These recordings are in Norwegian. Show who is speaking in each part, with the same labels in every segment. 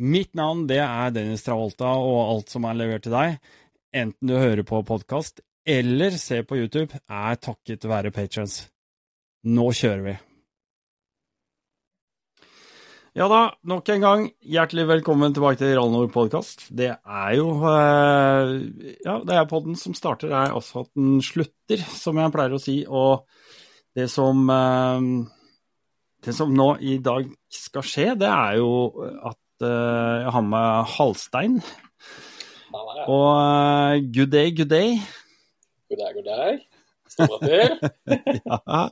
Speaker 1: Mitt navn det er Dennis Travolta, og alt som er levert til deg, enten du hører på podkast eller ser på YouTube, er takket være patrons. Nå kjører vi. Ja da, nok en gang, hjertelig velkommen tilbake til Rallnord podkast. Det er jo eh, Ja, det er podden som starter altså at den slutter, som jeg pleier å si. Og det som eh, Det som nå i dag skal skje, det er jo at jeg har med Halstein. Og uh, good day, good day.
Speaker 2: God dag, god dag. Til.
Speaker 1: ja.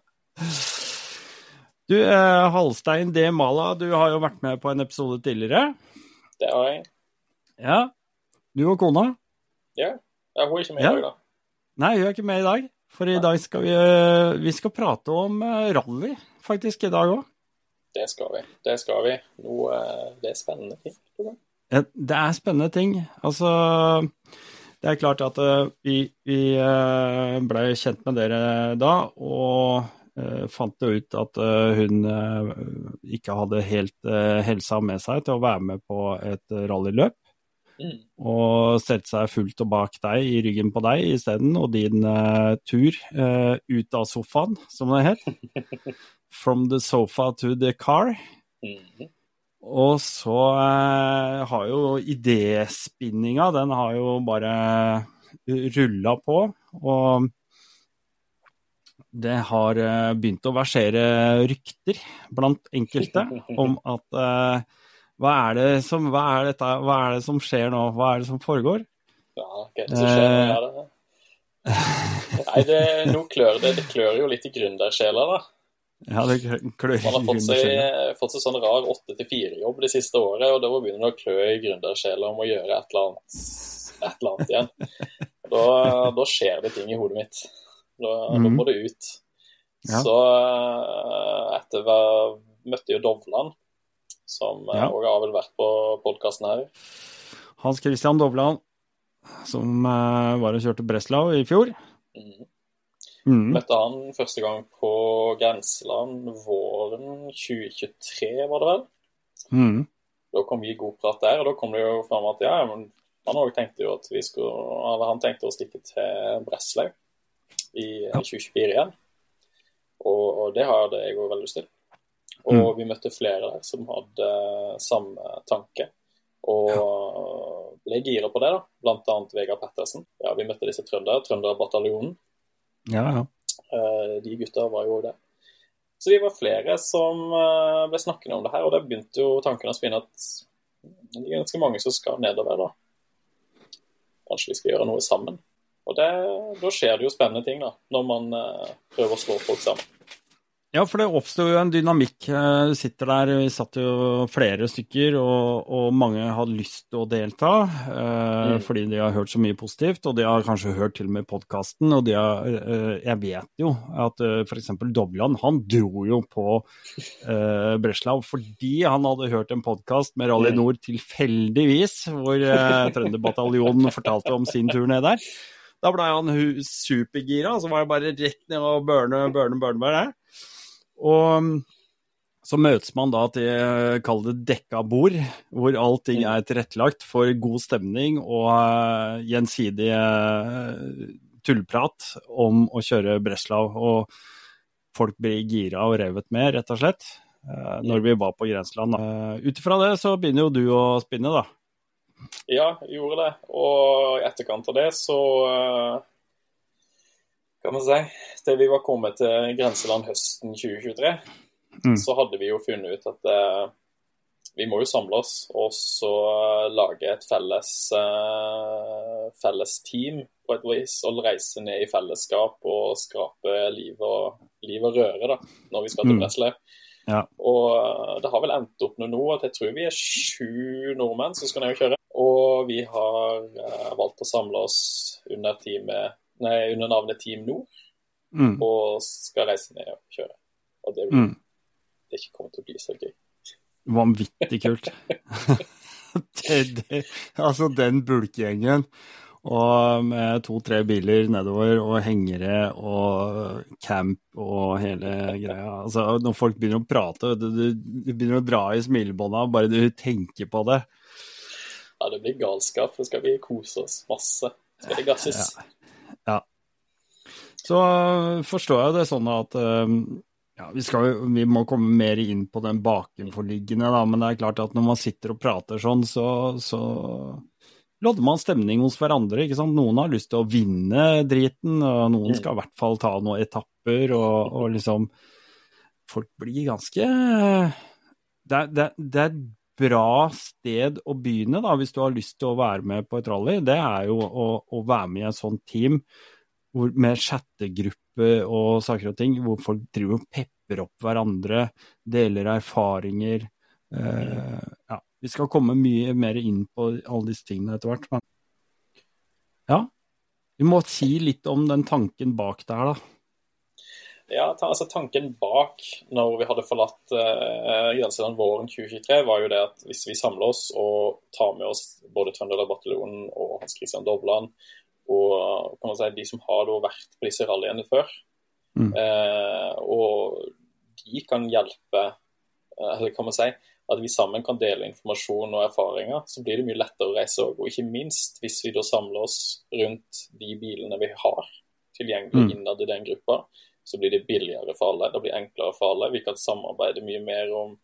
Speaker 1: Du, uh, Halstein D. Mala, du har jo vært med på en episode tidligere.
Speaker 2: Det har jeg.
Speaker 1: Ja. Du og kona?
Speaker 2: Ja. ja hun er ikke med
Speaker 1: Ja.
Speaker 2: i dag, da.
Speaker 1: Nei, hun er ikke med i dag. For i dag skal vi, vi skal prate om rally, faktisk, i dag òg.
Speaker 2: Det skal vi. Det skal vi. Noe, eh, det er spennende ting.
Speaker 1: Det er spennende ting. Altså, det er klart at eh, vi, vi eh, ble kjent med dere da, og fant jo ut at hun ikke hadde helt helsa med seg til å være med på et rallyløp.
Speaker 2: Mm.
Speaker 1: Og stelte seg fullt og bak deg, i ryggen på deg isteden, og din tur ut av sofaen, som det het. From the sofa to the car.
Speaker 2: Mhm.
Speaker 1: Og så eh, har jo idéspinninga, den har jo bare rulla på. Og det har eh, begynt å versere rykter blant enkelte om at eh, hva er, det som, hva, er dette, hva er det som skjer nå? Hva er det som foregår?
Speaker 2: Ja, hva er det som skjer nå? Ja, det- Nei, det, nå klør det, det klør jo litt i gründersjela, da.
Speaker 1: Ja, det klør
Speaker 2: Man har fått seg, fått seg sånn rar 8-4-jobb det siste året, og da begynner det å klø i gründersjela om å gjøre et eller annet, et eller annet igjen. Da, da skjer det ting i hodet mitt. Da, da
Speaker 1: Mhm.
Speaker 2: må det ut.
Speaker 1: Ja.
Speaker 2: Så eh, etter hva møtte jo Dovland, som òg
Speaker 1: Ja.
Speaker 2: har vel vært på podkasten her.
Speaker 1: Hans Christian Dovland, som eh, var og kjørte Breslau i fjor.
Speaker 2: Mhm.
Speaker 1: Mm.
Speaker 2: Møtte han første gang på Grenseland våren 2023, var det vel.
Speaker 1: Mm.
Speaker 2: Da kom vi i god prat der, og da kom det jo fram at ja, men han tenkte jo at vi skulle eller Han tenkte å stikke til Breslau i
Speaker 1: Ja.
Speaker 2: 2024 igjen. Og, og det hadde jeg òg veldig lyst til. Og
Speaker 1: Mm.
Speaker 2: vi møtte flere der som hadde samme tanke. Og ble gira på det, da. Blant annet Vegard Pettersen. Ja, vi møtte disse trøndere, Trønderbataljonen.
Speaker 1: Ja, ja.
Speaker 2: Eh, De gutta var jo det. Så vi var flere som eh, ble snakkende om det her, og da begynte jo tankene å spinne at det er ganske mange som skal nedover, da. Kanskje vi skal gjøre noe sammen. Og det, da skjer det jo spennende ting, da, når man eh, prøver å slå folk sammen.
Speaker 1: Ja, for det oppsto jo en dynamikk. Eh, Du sitter der, vi satt jo flere stykker, og, og mange hadde lyst til å delta. Eh,
Speaker 2: Mm.
Speaker 1: Fordi de har hørt så mye positivt, og de har kanskje hørt til og med podkasten. Og de har, eh, jeg vet jo at uh, f.eks. Dovland, han dro jo på eh, Breslau fordi han hadde hørt en podkast med Rally
Speaker 2: Mm.
Speaker 1: Nord tilfeldigvis, hvor uh, Trønderbataljonen fortalte om sin tur ned der. Da blei han supergira, supergira, så var det bare rett ned og burne, burne, burne, burne. Og mm, så møtes man da til eh, kall det dekka bord, hvor allting er tilrettelagt for god stemning og eh, gjensidig eh, tullprat om å kjøre Breslau. Og folk blir gira og revet med, rett og slett, når vi var på Grensland. Ut ifra det så begynner jo du å spinne, da.
Speaker 2: Ja, jeg gjorde det. Og i etterkant av det så Kan man si Da vi var kommet til grenseland høsten 2023,
Speaker 1: Mm.
Speaker 2: så hadde vi jo funnet ut at eh, vi må jo samle oss og så eh, lage et felles, eh, felles team på et vis. Og reise ned i fellesskap og skrape liv og, liv og røre da, når vi skal til
Speaker 1: Mm. Ja.
Speaker 2: Og eh, det har vel endt opp med nå at jeg tror vi er sju nordmenn som skal ned og kjøre. og vi har uh, valgt å samle oss under, teamet, nei, under navnet Team Nord.
Speaker 1: Mm.
Speaker 2: Og skal reise ned og kjøre. Og det,
Speaker 1: Mm.
Speaker 2: det ikke kommer til å bli så gøy.
Speaker 1: Vanvittig kult. det, det, altså, den bulkegjengen og med to-tre biler nedover og hengere og camp og hele greia. Altså, når folk begynner å prate, du, du, du begynner å dra i smilebånda bare du tenker på det.
Speaker 2: Ja, det blir galskap. Så skal vi kose oss masse. Skal det gasses.
Speaker 1: Ja. Så forstår jeg det sånn at um, ja, vi, skal, vi må komme mer inn på den bakenforliggende, da, men det er klart at når man sitter og prater sånn, så, så lodder man stemning hos hverandre. ikke sant? Noen har lyst til å vinne driten, og noen skal i hvert fall ta noen etapper, og, og liksom Folk blir ganske det er, det, det er bra sted å begynne, da, hvis du har lyst til å være med på et rally. Det er jo å, å være med i et sånt team hvor, med chattegruppe og saker og ting, hvor folk driver og pepper opp hverandre, deler erfaringer. Eh, ja, vi skal komme mye mer inn på alle disse tingene etter hvert. Men ja, vi må si litt om den tanken bak der, da.
Speaker 2: Ja, ta, altså Tanken bak når vi hadde forlatt eh, Grenseland våren 2023, var jo det at hvis vi samler oss og tar med oss både Trøndelag-bataljonen og Hans Christian Dovland, og kan man si, de som har vært på disse rallyene før,
Speaker 1: Mm.
Speaker 2: eh, og de kan hjelpe eh, Eller kan man si at vi sammen kan dele informasjon og erfaringer, så blir det mye lettere å reise òg. Og ikke minst hvis vi da samler oss rundt de bilene vi har tilgjengelig
Speaker 1: Mm.
Speaker 2: innad i den gruppa, så blir det billigere for alle. Det blir enklere for alle. Vi kan samarbeide mye mer om,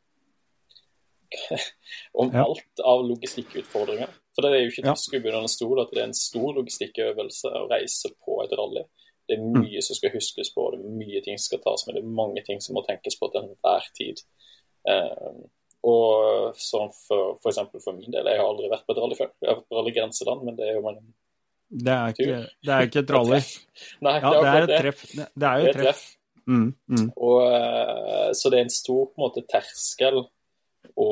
Speaker 2: om
Speaker 1: Ja.
Speaker 2: alt av logistikkutfordringer. For det er jo ikke
Speaker 1: Ja.
Speaker 2: skubbe under stol at det er en stor logistikkøvelse å reise på et rally. Det er
Speaker 1: Mm.
Speaker 2: mye som skal huskes på, det er mye ting som skal tas med, det er mange ting som må tenkes på til enhver tid. Um, og sånn for, for eksempel for min del, jeg har aldri vært på et rally før. Jeg har vært på rally Grenseland, men det er jo en
Speaker 1: Det er ikke, det er ikke et rally.
Speaker 2: Nei,
Speaker 1: Ja,
Speaker 2: det er
Speaker 1: et treff. Det er jo et treff. Mm, mm.
Speaker 2: Og, eh, så det er en stor på en måte, terskel å,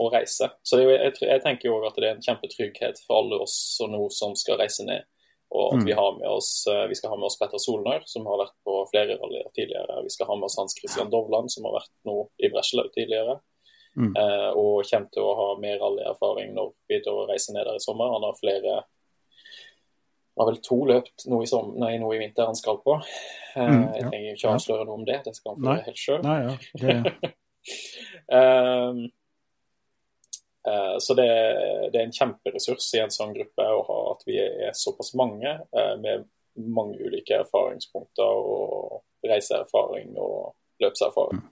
Speaker 2: å reise. Så jo- jeg, jeg tenker jo at det er en kjempetrygghet for alle oss og nå som skal reise ned. Og at
Speaker 1: Mm.
Speaker 2: vi, har med oss, eh, vi skal ha med oss Petter Solnør, som har vært på flere rallyer tidligere. Vi skal ha med oss Hans Christian Dovland, som har vært nå i Breslau tidligere.
Speaker 1: Mm.
Speaker 2: Eh, og kommer til å ha mer rallyerfaring når vi reiser ned der i sommer. Han har flere han har vel to løpt nå i, som, nei, nå i vinter han skal på. Uh,
Speaker 1: Mm,
Speaker 2: jeg
Speaker 1: ja.
Speaker 2: trenger ikke
Speaker 1: Ja.
Speaker 2: avsløre noe om det, det skal han få helt sjøl.
Speaker 1: Ja. Det,
Speaker 2: uh, så det, det er en kjemperessurs i en sånn gruppe å ha at vi er såpass mange uh, med mange ulike erfaringspunkter og reiseerfaring og løpserfaring.
Speaker 1: Ja,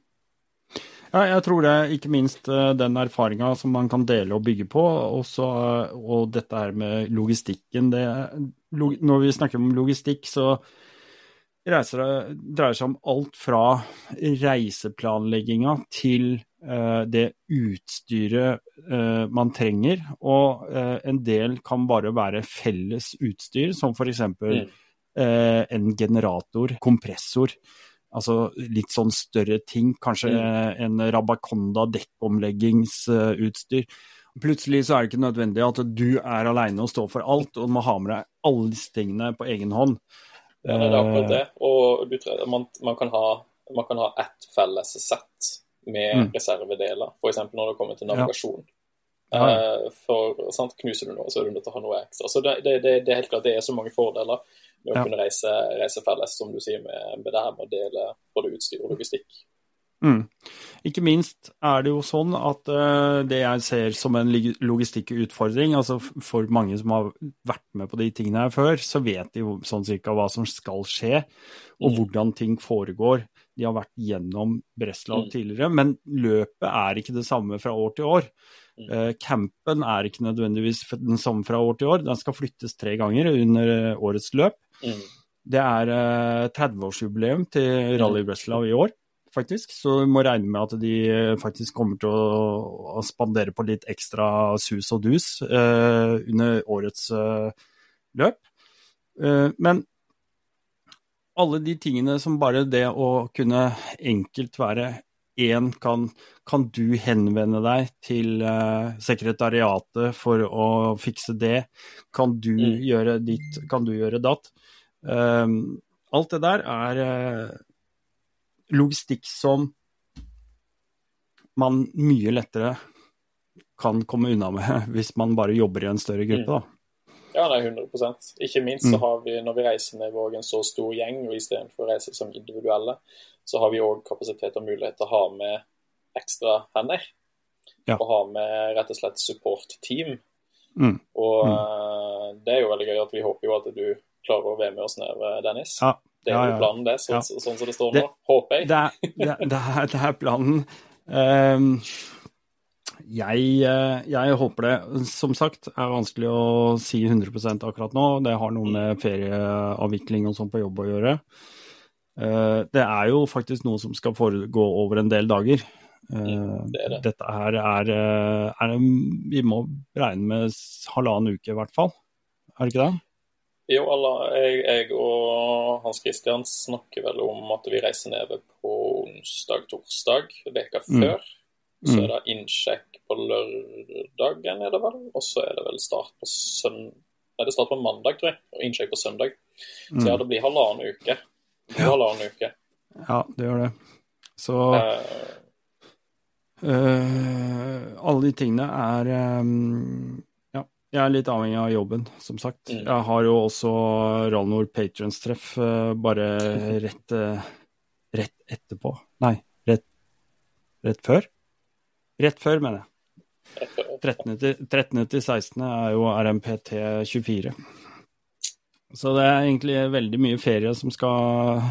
Speaker 1: jeg tror det er ikke minst eh, den erfaringa som man kan dele og bygge på, også, og dette her med logistikken. Det, når vi snakker om logistikk, så reiser det, dreier seg om alt fra reiseplanlegginga til eh, det utstyret eh, man trenger. Og en del kan bare være felles utstyr, som f.eks.
Speaker 2: Mm.
Speaker 1: en generator, kompressor. Altså litt sånn større ting, kanskje eh, en Rabaconda dekkomleggingsutstyr. Plutselig så er det ikke nødvendig at du er aleine og står for alt, og du må ha med deg alle disse tingene på egen hånd.
Speaker 2: Ja, det er akkurat
Speaker 1: Eh,
Speaker 2: det. Og du, tror- man, man, kan ha, man kan ha ett felles sett med
Speaker 1: Mm.
Speaker 2: reservedeler, f.eks. når det kommer til navigasjon.
Speaker 1: Ja.
Speaker 2: Eh, for sant, Knuser du noe, så er du nødt til å ha noe ekstra. Så det, det, det, er helt klart det er så mange fordeler med å
Speaker 1: Ja.
Speaker 2: kunne reise, reise felles, som du sier, med, med det her med å dele både utstyr og logistikk.
Speaker 1: Mm. Ikke minst er det jo sånn at uh, det jeg ser som en logistikkutfordring, altså for mange som har vært med på de tingene her før, så vet de jo sånn cirka hva som skal skje, og
Speaker 2: Mm.
Speaker 1: hvordan ting foregår. De har vært gjennom Breslau
Speaker 2: Mm.
Speaker 1: tidligere, men løpet er ikke det samme fra år til år.
Speaker 2: Mm.
Speaker 1: Eh, campen er ikke nødvendigvis den samme fra år til år. Den skal flyttes tre ganger under eh, årets løp.
Speaker 2: Mm.
Speaker 1: Det er eh, 30-årsjubileum til Rally Breslau i år, faktisk. Så vi må regne med at de eh, faktisk kommer til å, å spandere på litt ekstra sus og dus eh, under årets eh, løp. Eh, men alle de tingene som bare det å kunne enkelt være én kan, kan du henvende deg til uh, sekretariatet for å fikse det? Kan du
Speaker 2: Mm.
Speaker 1: gjøre ditt? Kan du gjøre datt? Um, alt det der er uh, logistikk som man mye lettere kan komme unna med hvis man bare jobber i en større gruppe. da.
Speaker 2: Ja, nei, 100% Ikke minst
Speaker 1: Mm.
Speaker 2: så har vi, når vi reiser med vår en så stor gjeng, og istedenfor å reise som individuelle, så har vi òg kapasitet og mulighet til å ha med ekstra hender.
Speaker 1: Ja.
Speaker 2: Og ha med rett og slett support-team.
Speaker 1: Mm.
Speaker 2: Og
Speaker 1: Mm.
Speaker 2: eh, det er jo veldig gøy at vi håper jo at du klarer å være med oss ned Dennis.
Speaker 1: Ja,
Speaker 2: Det er jo planen, det, så,
Speaker 1: Ja.
Speaker 2: sånn som det står
Speaker 1: Det-
Speaker 2: nå. Håper jeg.
Speaker 1: det, det, det, er, det er planen. Ehm, jeg, eh, jeg håper det. Som sagt, er vanskelig å si 100% akkurat nå. Det har noe med ferieavvikling og sånn på jobb å gjøre. Eh, det er jo faktisk noe som skal foregå over en del dager. Eh,
Speaker 2: Mm, det det.
Speaker 1: Dette her er, er Vi må regne med halvannen uke i hvert fall. Er det ikke det?
Speaker 2: Jo, eller jeg, jeg og Hans Christian snakker vel om at vi reiser ned på onsdag-torsdag veka
Speaker 1: Mm.
Speaker 2: før. Så
Speaker 1: Mm.
Speaker 2: er det innsjekk på lørdagen, er det vel. Og så er det vel start på søndag Nei, det er start på mandag, tror jeg, og innsjekk på søndag. Så ja,
Speaker 1: Mm.
Speaker 2: det blir halvannen uke. Det blir halvannen uke.
Speaker 1: Ja, det gjør det. Så uh, alle de tingene er um, Ja, jeg er litt avhengig av jobben, som sagt.
Speaker 2: Mm.
Speaker 1: Jeg har jo også Ralnor Patrons-treff uh, bare rett, uh, rett etterpå. Nei, rett, rett før? Rett før, mener jeg.
Speaker 2: Rett før.
Speaker 1: 13. til, 13. til 16. er jo RMPT 24. Så det er egentlig veldig mye ferie som skal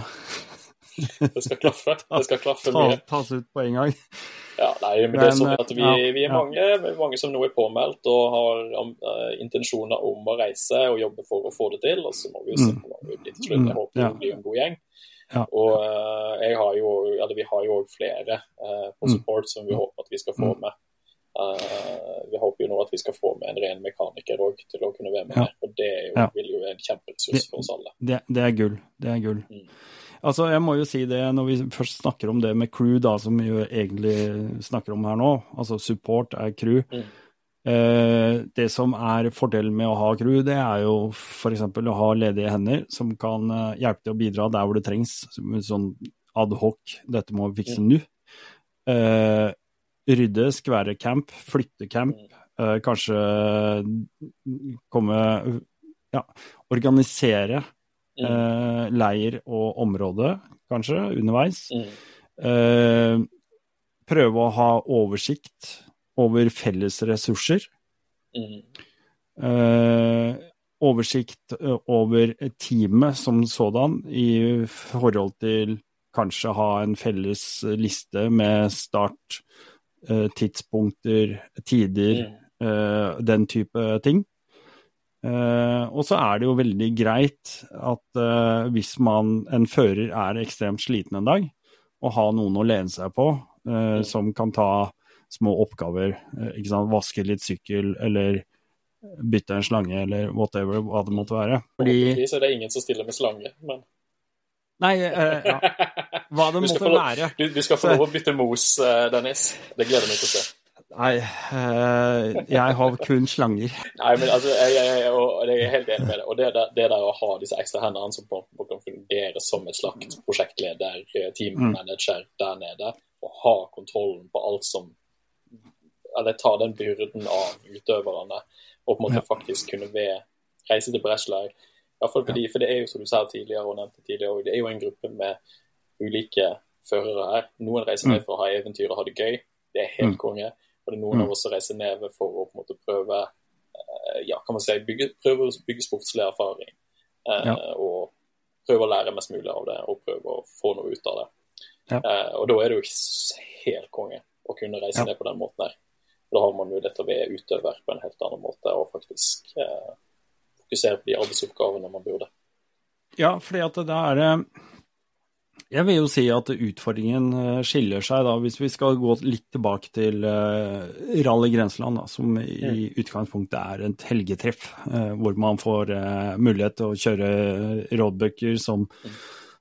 Speaker 2: Det skal klaffe. Det skal klaffe
Speaker 1: ta,
Speaker 2: mye.
Speaker 1: tas ut på en gang.
Speaker 2: Ja, nei, men det er sånn at vi, vi er mange, mange som nå er påmeldt og har um, eh, intensjoner om å reise og jobbe for å få det til. Og så må vi jo se på hva vi blir til slutt. Jeg håper det blir en god gjeng.
Speaker 1: Ja.
Speaker 2: Og eh, har jo, eller vi har jo òg flere eh, på
Speaker 1: Mm.
Speaker 2: support som vi håper at vi skal få
Speaker 1: Mm.
Speaker 2: med. Eh, vi håper jo nå at vi skal få med en ren mekaniker òg til å kunne være med
Speaker 1: Ja.
Speaker 2: Og det jo,
Speaker 1: Ja.
Speaker 2: vil jo være en kjemperessurs for oss alle.
Speaker 1: Det, det er gull. Det er gull.
Speaker 2: Mm.
Speaker 1: Altså, jeg må jo si det når vi først snakker om det med crew, da, som vi jo egentlig snakker om her nå. Altså support er crew.
Speaker 2: Mm.
Speaker 1: Eh, det som er fordelen med å ha crew, det er jo f.eks. å ha ledige hender som kan eh, hjelpe til å bidra der hvor det trengs. Sånn ad hoc, dette må vi fikse nå. Eh, rydde, skvære camp, flytte camp. Eh, kanskje komme Ja, organisere
Speaker 2: Mm.
Speaker 1: eh, leir og område, kanskje, underveis.
Speaker 2: Mm.
Speaker 1: Eh, prøve å ha oversikt over felles ressurser.
Speaker 2: Mm.
Speaker 1: Eh, oversikt eh, over teamet som sådan, i forhold til kanskje ha en felles liste med start, tidspunkter, tider,
Speaker 2: Mm.
Speaker 1: eh, den type ting. Eh, og så er det jo veldig greit at eh, hvis man, en fører er ekstremt sliten en dag, å ha noen å lene seg på eh,
Speaker 2: Mm.
Speaker 1: som kan ta små oppgaver. Eh, ikke sant? Vaske litt sykkel, eller bytte en slange, eller whatever, hva det måtte være. Fordi
Speaker 2: det er ingen som stiller med slange, men
Speaker 1: Nei, eh, ja, hva det måtte
Speaker 2: få
Speaker 1: være.
Speaker 2: Du, du skal få lov å bytte mos, eh, Dennis. Det gleder meg til å se.
Speaker 1: Nei, eh, jeg har kun slanger.
Speaker 2: Nei, men altså, jeg, jeg, jeg, jeg er helt enig med det. Og det det der å ha disse ekstra hendene som på, på kan fungere som et slags prosjektleder, eh, teammanager der nede, og ha kontrollen på alt som Eller ta den byrden av utøverne, og på en måte
Speaker 1: Ja.
Speaker 2: faktisk kunne ved reise til Breslau. Iallfall fordi, ja. For det er jo som du sa tidligere, og nevnte tidligere, det er jo en gruppe med ulike førere her. Noen reiser ned for å ha eventyr og ha det gøy. Det er helt
Speaker 1: Mm.
Speaker 2: konge. Og det er noen
Speaker 1: Mm.
Speaker 2: av oss som reiser ned for å på en måte prøve eh, ja, kan man si, bygge, prøve å bygge sportslig erfaring. Eh,
Speaker 1: Ja.
Speaker 2: Og prøve å lære mest mulig av det, og prøve å få noe ut av det.
Speaker 1: Ja.
Speaker 2: Eh, og da er det jo helt konge å kunne reise
Speaker 1: Ja.
Speaker 2: ned på den måten her. Da har man mulighet til å være utøver på en helt annen måte, og faktisk eh, fokusere på de arbeidsoppgavene man burde.
Speaker 1: Ja, fordi at det er eh, Jeg vil jo si at utfordringen eh, skiller seg, da, hvis vi skal gå litt tilbake til uh, Rally Grenseland, da, som i utgangspunktet er et helgetreff, eh, hvor man får eh, mulighet til å kjøre roadbooker som,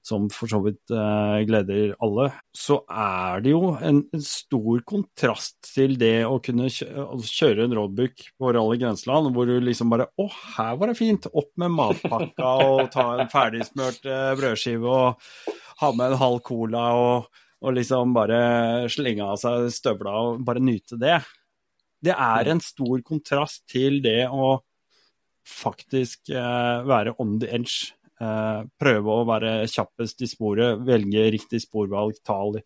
Speaker 1: som for så vidt eh, gleder alle, så er det jo en, en, stor kontrast til det å kunne kjøre en roadbook på rally grenseland, hvor du liksom bare Å, her var det fint! Opp med matpakka og ta en ferdigsmurt eh, brødskive og ha med en halv cola og, og liksom bare slenge av seg støvla og bare nyte det. Det er en stor kontrast til det å faktisk eh, være on the edge prøve å være kjappest i sporet, velge riktig sporvalg, tall.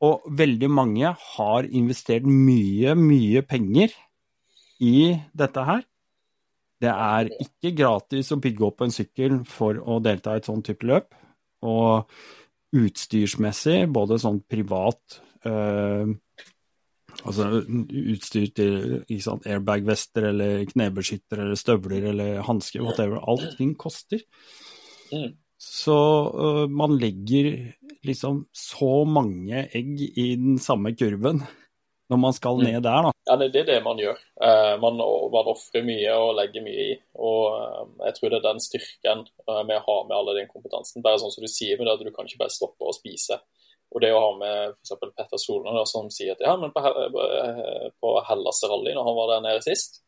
Speaker 1: Og veldig mange har investert mye, mye penger i dette her. Det er ikke gratis å bygge opp en sykkel for å delta i et sånt type løp. Og utstyrsmessig, både sånn privat øh, Altså utstyr til airbag-vester eller knebeskytter eller støvler eller hansker, whatever. Allting koster. Mm. Så uh, man legger liksom så mange egg i den samme kurven når man skal mm. ned der, da.
Speaker 2: Ja, det er det man gjør. Uh, man man ofrer mye og legger mye i. Og uh, jeg tror det er den styrken med å ha med alle den kompetansen. Bare sånn som du sier med det, at du kan ikke bare stoppe å spise. Og det å ha med f.eks. Petter Solner som sier at ja, men på, på Hellas Rally, når han var der nede sist,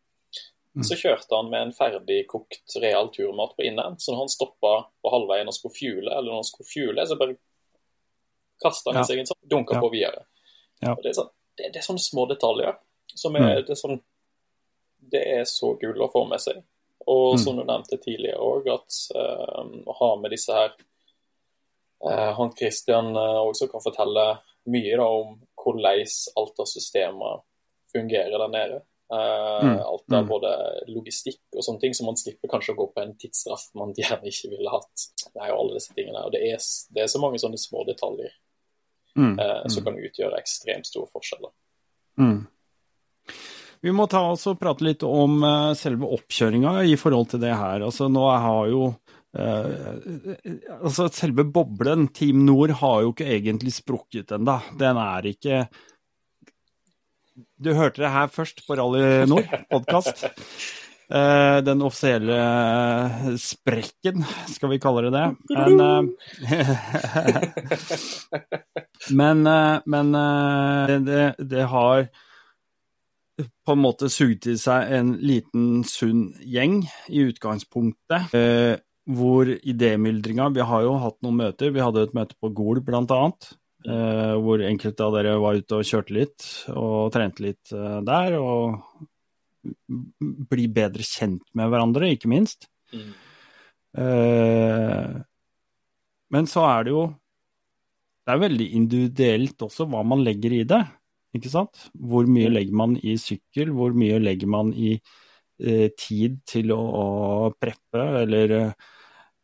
Speaker 2: mm. så kjørte han med en ferdigkokt real turmat på inneren. Så når han stoppa på halvveien og skulle fuele, eller når han skulle fuele, så bare kasta han ja. seg en sånn, dunka ja. på videre. Ja. Det, er sånn, det, det, er sånne små detaljer som er, mm. det, er sånn, det er så gull å få med seg. Og mm. som du nevnte tidligere òg, at uh, å ha med disse her han Christian eh, også kan fortelle mye da, om hvordan av systemer fungerer der nede. Uh, mm. Alt av mm. både logistikk og sånne ting, så man slipper kanskje å gå på en tidsstraff man gjerne ikke ville hatt. Det er jo alle disse tingene. Og det er, det er så mange sånne små detaljer mm. eh, som mm. kan utgjøre ekstremt store forskjeller. Mm.
Speaker 1: Vi må ta oss og prate litt om selve oppkjøringa i forhold til det her. Altså, nå har jo Uh, altså Selve boblen, Team Nord, har jo ikke egentlig sprukket ennå. Den er ikke Du hørte det her først på Rally Nord podkast. Uh, den offisielle sprekken, skal vi kalle det det. Men, men, men det, det, har på en måte sugd til seg en liten, sunn gjeng i utgangspunktet hvor idémyldringa Vi har jo hatt noen møter. Vi hadde et møte på Gol bl.a. Eh, hvor enkelte av dere var ute og kjørte litt og trente litt eh, der. Og bli bedre kjent med hverandre, ikke minst. Mm. Eh, men så er det jo Det er veldig individuelt også hva man legger i det. Ikke sant? Hvor mye mm. legger man i sykkel? Hvor mye legger man i eh, tid til å, å preppe, eller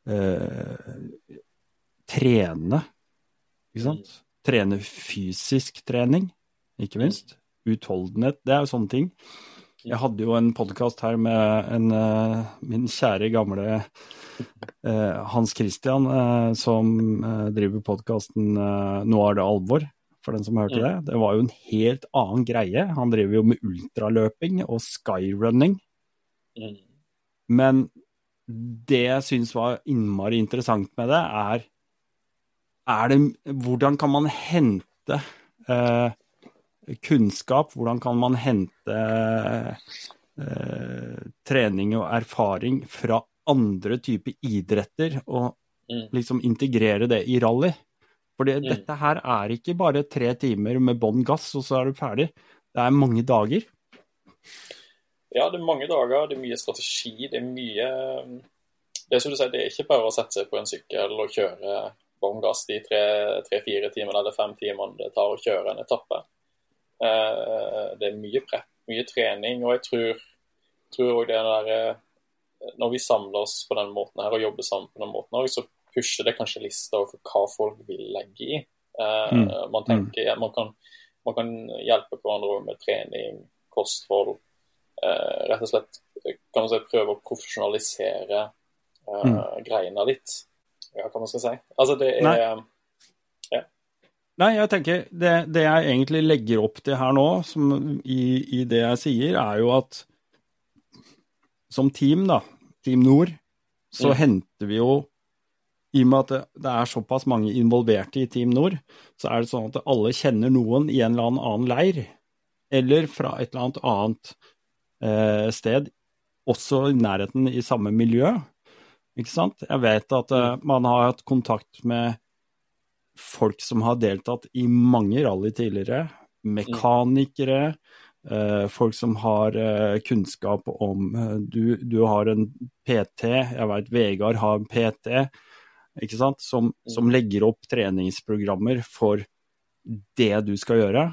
Speaker 1: eh, trene. Ikke sant? Trene fysisk trening, ikke minst. Utholdenhet. Det er jo sånne ting. Jeg hadde jo en podkast her med en, uh, min kjære gamle uh, Hans Christian, som driver podkasten Nå er det alvor, for den som hørte det. Det var jo en helt annen greie. Han driver jo med ultraløping og skyrunning. Mm. Men det jeg syns var innmari interessant med det, er, er det, hvordan kan man hente eh, kunnskap? Hvordan kan man hente eh, trening og erfaring fra andre typer idretter, og mm. liksom integrere det i rally? For mm. dette her er ikke bare tre timer med bånn gass, og så er du ferdig. Det er mange dager.
Speaker 2: Ja, det er mange dager, det er mye strategi, det er mye Det er som du sier, det er ikke bare å sette seg på en sykkel og kjøre bånn gass de tre-fire timene eller fem timene det tar å kjøre en etappe. Eh, det er mye prep, mye trening, og jeg tror, tror det der eh, Når vi samler oss på den måten her og jobber sammen på den måten, så pusher det kanskje lista over hva folk vil legge i. Eh, mm. Man tenker, man kan, man kan hjelpe hverandre med trening, kosthold rett og slett kan man si, prøve å profesjonalisere uh, mm. greiene litt. Ja, hva man skal si. Altså, det er Nei.
Speaker 1: Ja. Nei, jeg tenker det, det, jeg egentlig legger opp til her nå, som, i, i, det jeg sier, er jo at som team, da, Team Nord, så mm. henter vi jo i og med at det, det er såpass mange involverte i Team Nord, så er det sånn at alle kjenner noen i en eller annen annen leir, eller fra et eller annet annet eh, sted, også i nærheten i samme miljø. Ikke sant? Jeg vet at eh, man har hatt kontakt med folk som har deltatt i mange rally tidligere, mekanikere, eh, folk som har eh, kunnskap om eh, du, du, har en PT, jeg vet Vegard har en PT, ikke sant? Som, som legger opp treningsprogrammer for det du skal gjøre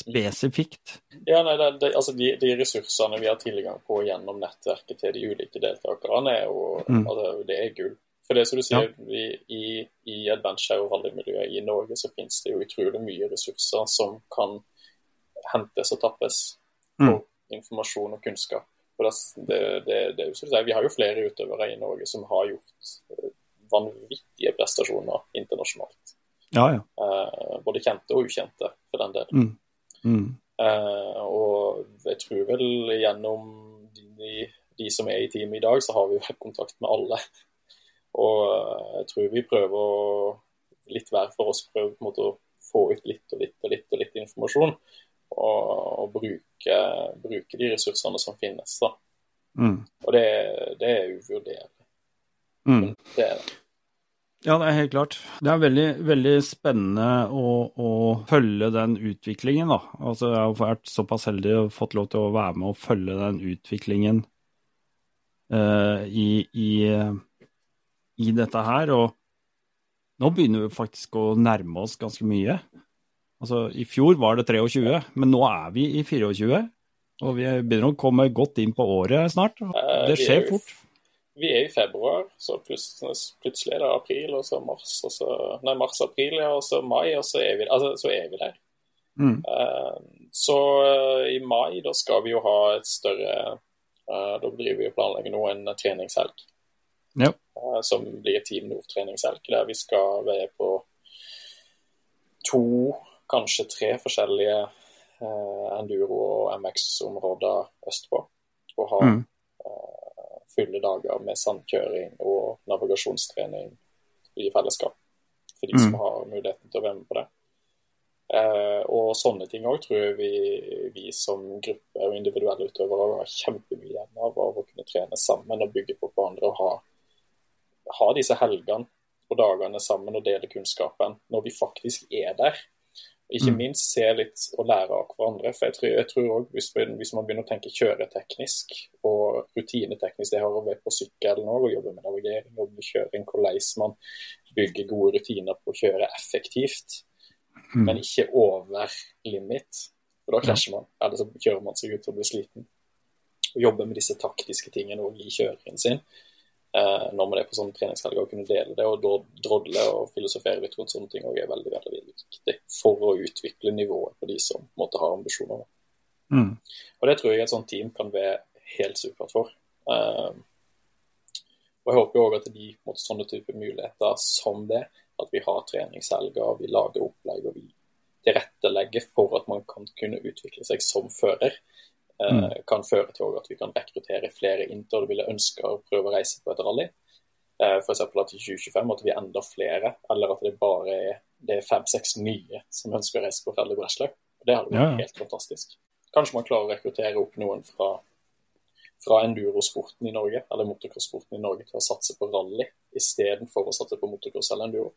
Speaker 1: spesifikt?
Speaker 2: Ja, nei, det, det, altså de, de, ressursene vi har tilgang på gjennom nettverket til de ulike deltakerne, er jo, mm. altså, det er gull. For det som du sier, ja. vi, i, i adventure og rallymiljøet i Norge så finnes det jo utrolig mye ressurser som kan hentes og tappes mm. informasjon og kunnskap. For det, det, det, vi har jo flere utøvere i Norge som har gjort eh, vanvittige prestasjoner internasjonalt.
Speaker 1: Ja, ja.
Speaker 2: Eh, både kjente og ukjente, for den del. Mm. Mm. Uh, og jeg tror vel gjennom de, de, som er i teamet i dag, så har vi jo kontakt med alle. Og uh, jeg tror vi prøver å, litt hver for oss prøver på en måte å få ut litt og litt og litt og litt informasjon. Og, og bruke, bruke, de ressursene som finnes. da. Mm. Og det, det er uvurderlig.
Speaker 1: Mm. Det er det. Ja, det er helt klart. Det er veldig, veldig spennende å, å, følge den utviklingen, da. Altså, jeg har vært såpass heldig og fått lov til å være med og følge den utviklingen uh, i, i, i, dette her. Og nå begynner vi faktisk å nærme oss ganske mye. Altså, I fjor var det 23, men nå er vi i 24. Og vi begynner å komme godt inn på året snart. Eh, det skjer fort
Speaker 2: vi er i februar, så plutselig er det april, og så mars, og så Nei, mars-april, ja, og så mai, og så er vi, altså, så er vi der. Mm. Uh, så uh, i mai, da skal vi jo ha et større uh, Da driver vi og planlegger nå en treningshelg.
Speaker 1: Ja.
Speaker 2: som blir Team Nord-treningshelg, der vi skal være på to, kanskje tre forskjellige enduro- og MX-områder østpå. Og ha mm fulle dager med sandkjøring og navigasjonstrening i fellesskap. For de mm. som har muligheten til å være med på det. Eh, og sånne ting òg tror jeg vi, vi, som gruppe og individuelle utøvere har kjempemye igjen av. Av å kunne trene sammen og bygge på hverandre og ha, ha disse helgene og dagene sammen og dele kunnskapen når vi faktisk er der. Ikke mm. minst se litt og lære av hverandre. For jeg tror, jeg tror også, hvis, hvis, man begynner å tenke kjøreteknisk og rutineteknisk, det har å være på sykkelen òg, og jobbe med navigering, jobbe med kjøring, hvordan man bygger gode rutiner på å kjøre effektivt, mm. men ikke over limit. For da krasjer man, eller så kjører man seg ut og blir sliten. Og jobbe med disse taktiske tingene òg i kjøringen sin når man er på sånne treningshelger, å kunne dele det og drodle og filosofere litt rundt sånne ting også er veldig, veldig, veldig viktig for å utvikle nivået på de som måtte ha ambisjoner. Mm. Og Det tror jeg et sånt team kan være helt supert for. Eh, og Jeg håper òg at de måtte sånne type muligheter som det, at vi har treningshelger, vi lager opplegg og vi tilrettelegger for at man kan kunne utvikle seg som fører. Mm. Eh, kan føre til at vi kan rekruttere flere inn til å ville ønske å prøve å reise på et rally. Eh, F.eks. at i 2025 at vi er enda flere, eller at det bare er det er fem-seks nye som ønsker å reise på rally Breslau. Det hadde vært ja. helt fantastisk. Kanskje man klarer å rekruttere opp noen fra, fra endurosporten i Norge, eller motocross-sporten i Norge til å satse på rally istedenfor å satse på motocross eller enduro.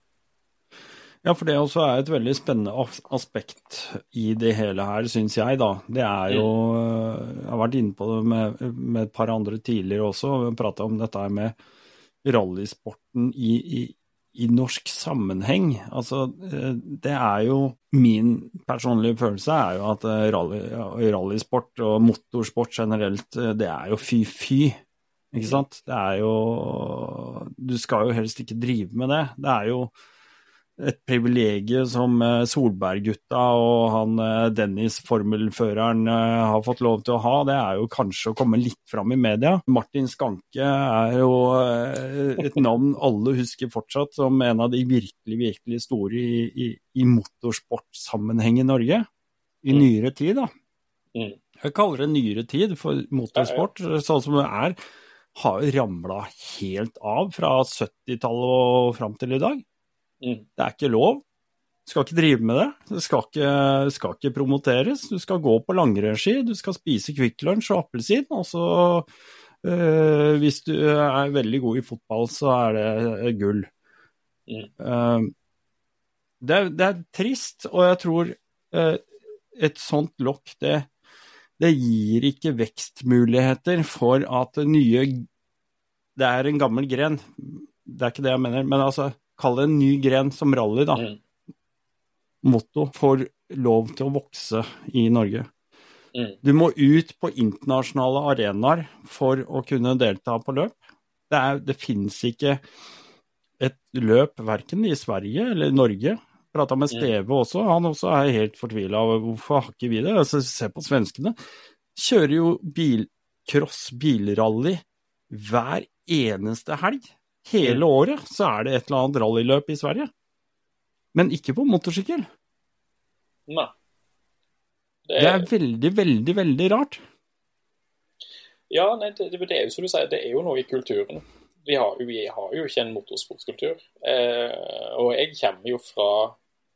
Speaker 1: Ja, for det også er et veldig spennende aspekt i det hele her, syns jeg, da. Det er jo Jeg har vært inne på det med, med et par andre tidligere også. Vi har prata om dette med rallysporten i, i, i, norsk sammenheng. Altså, det er jo Min personlige følelse er jo at rally, rallysport og motorsport generelt, det er jo fy-fy. Ikke sant? Det er jo Du skal jo helst ikke drive med det. Det er jo et privilegium som eh, Solberg-gutta og han eh, Dennis-formelføreren eh, har fått lov til å ha, det er jo kanskje å komme litt fram i media. Martin Skanke er jo et navn alle husker fortsatt som en av de virkelig, virkelig store i, i, i motorsportsammenheng i Norge. I mm. nyere tid, da. Mm. Jeg kaller det nyere tid for motorsport, sånn som det er. har jo ramla helt av fra 70-tallet og fram til i dag.
Speaker 2: Mm.
Speaker 1: Det er ikke lov. Du skal ikke drive med det. Det skal ikke, skal ikke promoteres. Du skal gå på langrennsski, du skal spise Kvikk Lunsj og appelsin. Og så, øh, hvis du er veldig god i fotball, så er det gull.
Speaker 2: Mm.
Speaker 1: Uh, det, er- det er trist, og jeg tror uh, et sånt lokk, det, det gir ikke vekstmuligheter for at nye Det er en gammel gren, det er ikke det jeg mener, men altså, kall det en ny gren som rally, da
Speaker 2: Mm.
Speaker 1: motto får lov til å vokse i Norge.
Speaker 2: Mm.
Speaker 1: Du må ut på internasjonale arenaer for å kunne delta på løp. Det, er, det finnes ikke et løp verken i Sverige eller Norge. Prata med
Speaker 2: Mm.
Speaker 1: Steve også, han også er helt fortvila over hvorfor har ikke vi det. Altså, se på svenskene. Kjører jo bilcross, bilrally, hver eneste helg. Hele
Speaker 2: Mm.
Speaker 1: året så er det et eller annet rallyløp i Sverige. Men ikke på motorsykkel.
Speaker 2: Nei. Det
Speaker 1: Det er veldig, veldig, veldig rart.
Speaker 2: Ja, nei, det, det, det er jo som du sier, det er jo noe i kulturen. Vi har, vi har jo ikke en motorsportkultur. Eh, og jeg kommer jo fra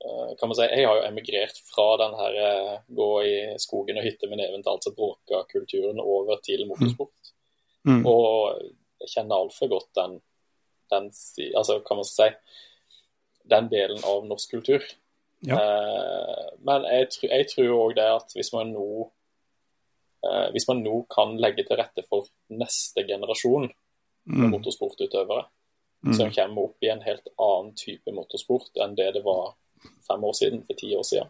Speaker 2: eh, kan man si, Jeg har jo emigrert fra den her eh, gå i skogen og hytte med neven til alt som bråka-kulturen over til motorsport.
Speaker 1: Mm.
Speaker 2: Og jeg kjenner altfor godt den, den altså, kan man si, den delen av norsk kultur.
Speaker 1: Ja.
Speaker 2: Eh, men jeg, jeg tror òg det at hvis man nå eh, hvis man nå kan legge til rette for neste generasjon
Speaker 1: Mm.
Speaker 2: motorsportutøvere,
Speaker 1: Mm.
Speaker 2: som kommer opp i en helt annen type motorsport enn det det var fem år siden, for ti år siden,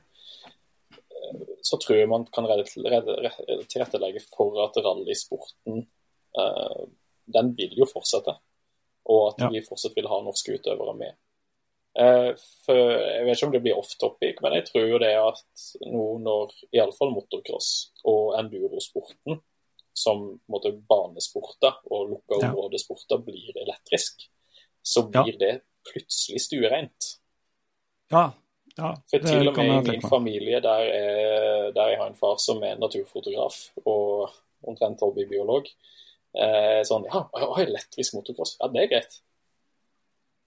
Speaker 2: eh, så tror jeg man kan tilrettelegge for at rallysporten eh, den vil jo fortsette, og at
Speaker 1: Ja.
Speaker 2: vi fortsatt vil ha norske utøvere med. Eh, for Jeg vet ikke om det blir off topic, men jeg tror jo det at nå når iallfall motocross og endurosporten, som måtte banesporter og lukka
Speaker 1: Ja.
Speaker 2: områdesporter, blir elektrisk, så
Speaker 1: Ja.
Speaker 2: blir det plutselig stuereint.
Speaker 1: Ja, ja
Speaker 2: For til og med i min familie, der, er, der jeg har en far som er naturfotograf og omtrent hobbybiolog, eh, sånn Ja, oi, elektrisk motocross. Ja, det er greit.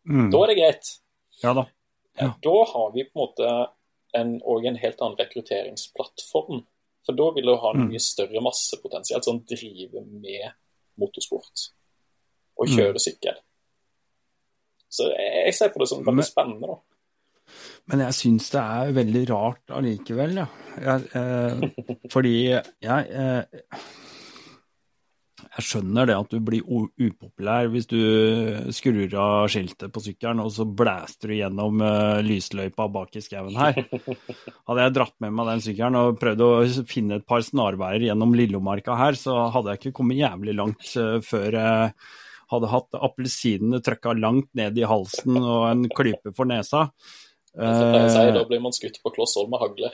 Speaker 1: Mm.
Speaker 2: Da er det greit.
Speaker 1: Ja da. Ja.
Speaker 2: Da har vi på en måte en, og en helt annen rekrutteringsplattform. For da vil du ha en
Speaker 1: Mm.
Speaker 2: mye større massepotensial som driver med motorsport og
Speaker 1: Mm.
Speaker 2: sykkel. Så jeg, jeg ser på det som veldig spennende. da.
Speaker 1: Men jeg syns det er veldig rart allikevel, ja. Jeg, eh, fordi jeg eh, Jeg skjønner det at du blir upopulær hvis du skrur av skiltet på sykkelen, og så blæster du gjennom uh, lysløypa bak i skauen her. Hadde jeg dratt med meg den sykkelen og prøvd å finne et par snarveier gjennom Lillomarka her, så hadde jeg ikke kommet jævlig langt uh, før jeg hadde hatt appelsinene trøkka langt ned i halsen og en klype for nesa.
Speaker 2: Som sier,
Speaker 1: Eh,
Speaker 2: da blir man skutt på kloss hold med hagle.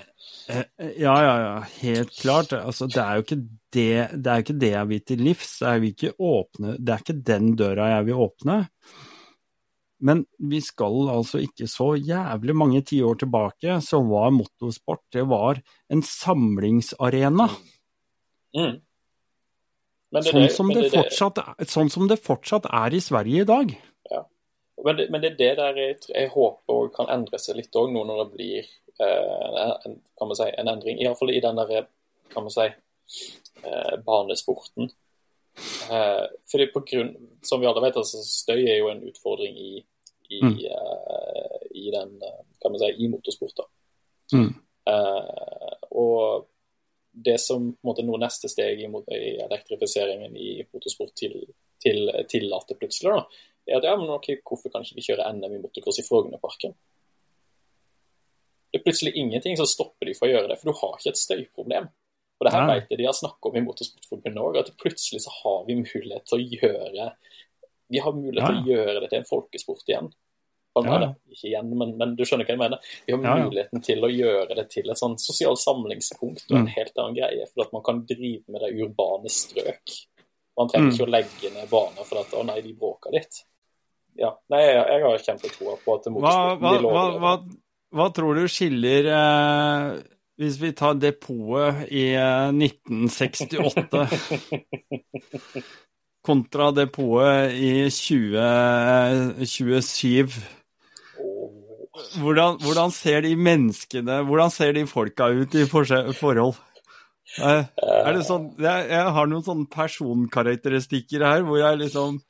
Speaker 1: Eh, Ja, ja, ja, helt klart. Altså, det er jo ikke det, det er ikke det jeg vil til livs. Jeg vil ikke åpne, det er ikke den døra jeg vil åpne. Men vi skal altså ikke så jævlig mange tiår tilbake, så var motorsport det var en samlingsarena.
Speaker 2: Mm. Men det
Speaker 1: Sånn som det, fortsatt, sånn som det fortsatt er i Sverige i dag.
Speaker 2: Men men det er det der jeg, jeg håper kan endre seg litt òg, nå når det blir eh, en, kan man si, en endring. Iallfall i den der, kan man si, eh, banesporten. Eh, fordi på grunn, Som vi alle vet, altså støy er jo en utfordring i, i,
Speaker 1: Mm.
Speaker 2: eh, i den, kan man si, i motorsport. da.
Speaker 1: Mm.
Speaker 2: Eh, og det som måte, nå neste steg i, i elektrifiseringen i motorsport til, til, tillater plutselig, da, er at ja, men ok, hvorfor kan ikke vi kjøre NM i motocross i Frognerparken? Det er plutselig ingenting som stopper de fra å gjøre det, for du har ikke et støyproblem. Og det her
Speaker 1: ja.
Speaker 2: vet jeg de har snakket om i Motorsportforbundet òg, at plutselig så har vi mulighet til å gjøre Vi har mulighet til å gjøre det til en folkesport igjen.
Speaker 1: Ja.
Speaker 2: Ikke igjen, men, men du skjønner hva jeg mener. Vi har
Speaker 1: Ja, ja.
Speaker 2: muligheten til å gjøre det til et sånn sosialt samlingspunkt og en
Speaker 1: Mm.
Speaker 2: helt annen greie, for at man kan drive med det urbane strøk. Man trenger
Speaker 1: Mm.
Speaker 2: ikke å legge ned baner for at 'å nei, de bråker litt'. Ja, nei, jeg, jeg har kjempetroa på at motorsporten
Speaker 1: hva, hva, hva, hva tror du skiller eh, Hvis vi tar depotet i eh, 1968 kontra depotet i 2027. Hvordan, hvordan, ser de menneskene, hvordan ser de folka ut i forhold? Eh, er det sånn, jeg, jeg har noen sånne personkarakteristikker her hvor jeg liksom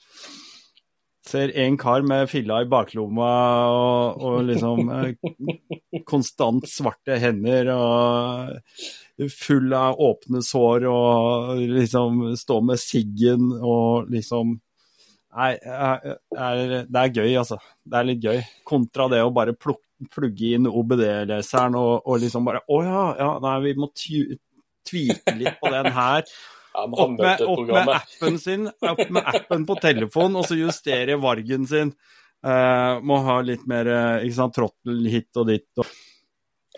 Speaker 1: ser en kar med filla i baklomma og, og liksom eh, konstant svarte hender og full av åpne sår og liksom stå med siggen og liksom Nei, det er gøy, altså. Det er litt gøy. Kontra det å bare plugge inn OBD-leseren og, og, liksom bare Å ja, ja, nei, vi må tvite litt på den her. Opp med, opp med, appen sin, opp med appen på telefon, og så justere vargen sin. Uh, må ha litt mer uh, ikke sant, trottel hit og dit. Og...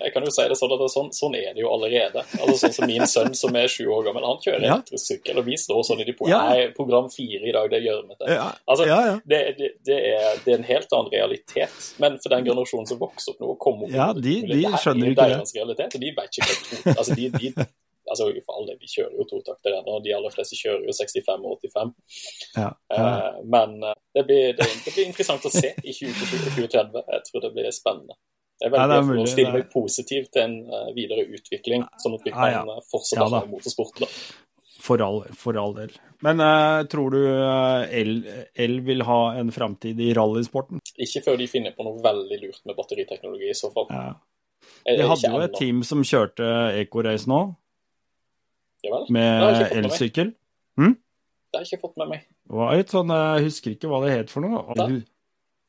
Speaker 2: Jeg kan jo si det sånn at det er sånn, sånn, er det jo allerede. Altså Sånn som Min sønn som er sju år gammel, han kjører ja. elektrosykkel, og vi står sånn i de på ja. Nei, program fire i dag, det gjør vi til.
Speaker 1: Ja.
Speaker 2: Altså, ja, det, det, det, er, det, er, en helt annen realitet. Men for den generasjonen som vokser opp nå og kommer opp
Speaker 1: ja, de, de skjønner ikke det.
Speaker 2: Realitet, og de vet ikke hva altså, de, de altså for all del, Vi kjører jo totakter ennå, de aller fleste kjører jo 65 og 85. Ja, ja. Uh, men uh, det, blir, det, det, blir, interessant å se i 2030. Jeg tror det blir spennende. Jeg velger ja, å stille meg positiv til en uh, videre utvikling, sånn at vi kan fortsette ja, motorsporten.
Speaker 1: For all, for all, del. Men tror du el, vil ha en framtid i rallysporten?
Speaker 2: Ikke før de finner på noe veldig lurt med batteriteknologi, i så fall. Ja.
Speaker 1: De hadde jo et team som kjørte Ecorace nå, med elsykkel. Hm?
Speaker 2: Det har jeg ikke fått med meg.
Speaker 1: Det var et sånn, Jeg husker ikke hva det het for noe. Da?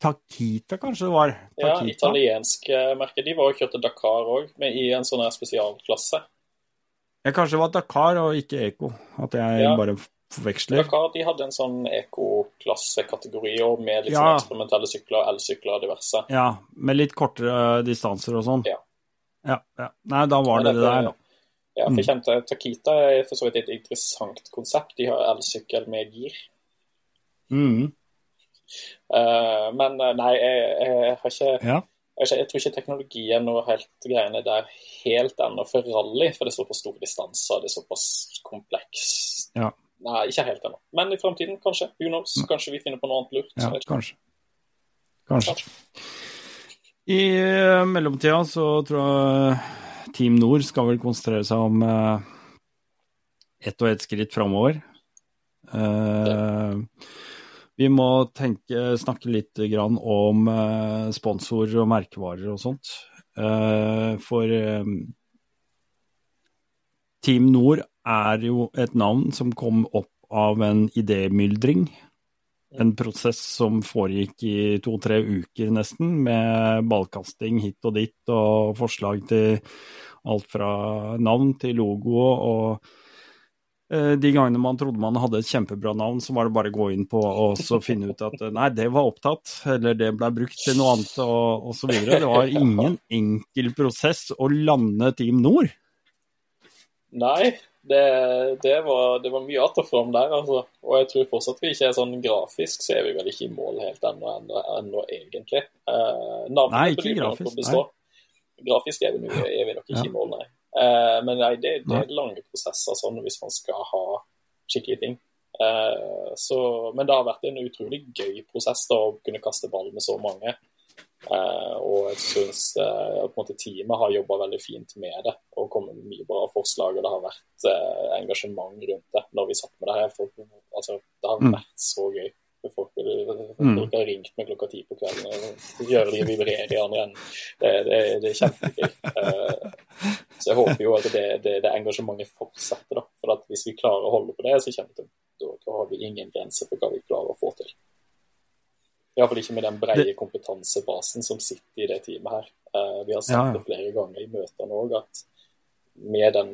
Speaker 1: Takita, kanskje det var?
Speaker 2: Takita. Ja, italiensk merke. De var og kjørte Dakar òg, i en sånn spesialklasse.
Speaker 1: Ja, kanskje det var Dakar og ikke Eco. At jeg ja. bare forveksler.
Speaker 2: Dakar de hadde en sånn ekoklasekategori med litt ja. sånn eksperimentelle sykler, elsykler og diverse.
Speaker 1: Ja, med litt kortere distanser og sånn. Ja. ja. ja, Nei, da var det det der, da.
Speaker 2: Ja, for jeg mm. kjente Takita er for så vidt et interessant konsept. De har elsykkel med gir.
Speaker 1: Mm.
Speaker 2: Uh, men eh, nei, jeg, jeg, har ikke ja. jeg, jeg, tror ikke teknologien og helt greiene der helt ennå for rally, for det står på store distanser, det er såpass komplekst.
Speaker 1: Ja.
Speaker 2: Nei, ikke helt ennå. Men i framtiden, kanskje. Who knows? Mm. Kanskje vi finner på noe annet lurt.
Speaker 1: Ja, kanskje. kanskje. kanskje. I uh, mellomtida så tror jeg Team Nord skal vel konsentrere seg om uh, ett og ett skritt framover. Uh, vi må tenke, snakke litt om uh, sponsorer og merkevarer og sånt. for Team Nord er jo et navn som kom opp av en idémyldring. En prosess som foregikk i to-tre uker nesten, med ballkasting hit og dit og forslag til alt fra navn til logo. og eh, de gangene man trodde man hadde et kjempebra navn, så var det bare å gå inn på og så finne ut at nei, det var opptatt, eller det ble brukt til noe annet og osv. Det var ingen enkel prosess å lande Team Nord.
Speaker 2: Nei, det, det, var, det var, mye att og fram der, altså. Og jeg tror fortsatt vi ikke er sånn grafisk, så er vi vel ikke i mål helt ennå, ennå, ennå egentlig. Eh,
Speaker 1: Nei, ikke grafisk. Nei
Speaker 2: grafisk er vi, er vi nok ikke ja. i mål, nei. Eh, men nei, det, det, er lange prosesser sånn hvis man skal ha skikkelige ting. Eh, så, men det har vært en utrolig gøy prosess da, å kunne kaste ball med så mange. Uh, og jeg syns uh, teamet har jobba veldig fint med det og kommet med mye bra forslag. Og det har vært engasjement rundt det når vi satt med det her. Folk, altså, det har mm. vært så gøy. Folk, mm. folk har ringt meg klokka ti på kvelden og gjør de vibrerer i andre enden. Det, det, det, er kjempegøy. Så jeg håper jo at det, det, det engasjementet fortsetter. da, for at Hvis vi klarer å holde på det, så kommer det, da har vi ingen grenser for hva vi klarer å få til. Iallfall ikke med den breie kompetansebasen som sitter i det teamet her. Uh, vi har sagt ja, ja. det flere ganger i møtene òg, at med den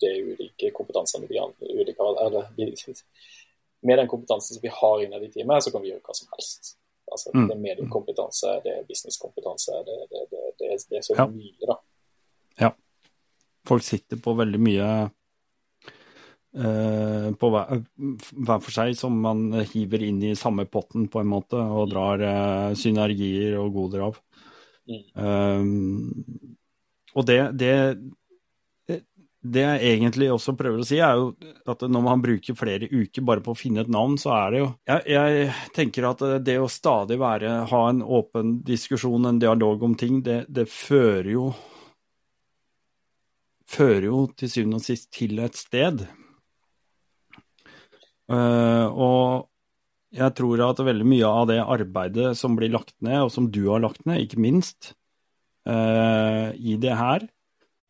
Speaker 2: de ulike kompetansene vi ulike, eller, med den kompetansen som vi har innad i teamet, så kan vi gjøre hva som helst. Altså, mm. Det er mediekompetanse, det er businesskompetanse, det, det, det, det, er så ja. mye, da.
Speaker 1: Ja. Folk sitter på veldig mye på hver, hver, for seg, som man hiver inn i samme potten på en måte, og drar uh, synergier og goder av. Mm. Um, og det, det det jeg egentlig også prøver å si, er jo at når man bruker flere uker bare på å finne et navn, så er det jo Jeg, jeg tenker at det å stadig være, ha en åpen diskusjon, en dialog om ting, det, det fører jo Fører jo til syvende og sist til et sted. Uh, og jeg tror at veldig mye av det arbeidet som blir lagt ned, og som du har lagt ned, ikke minst, uh, i det her,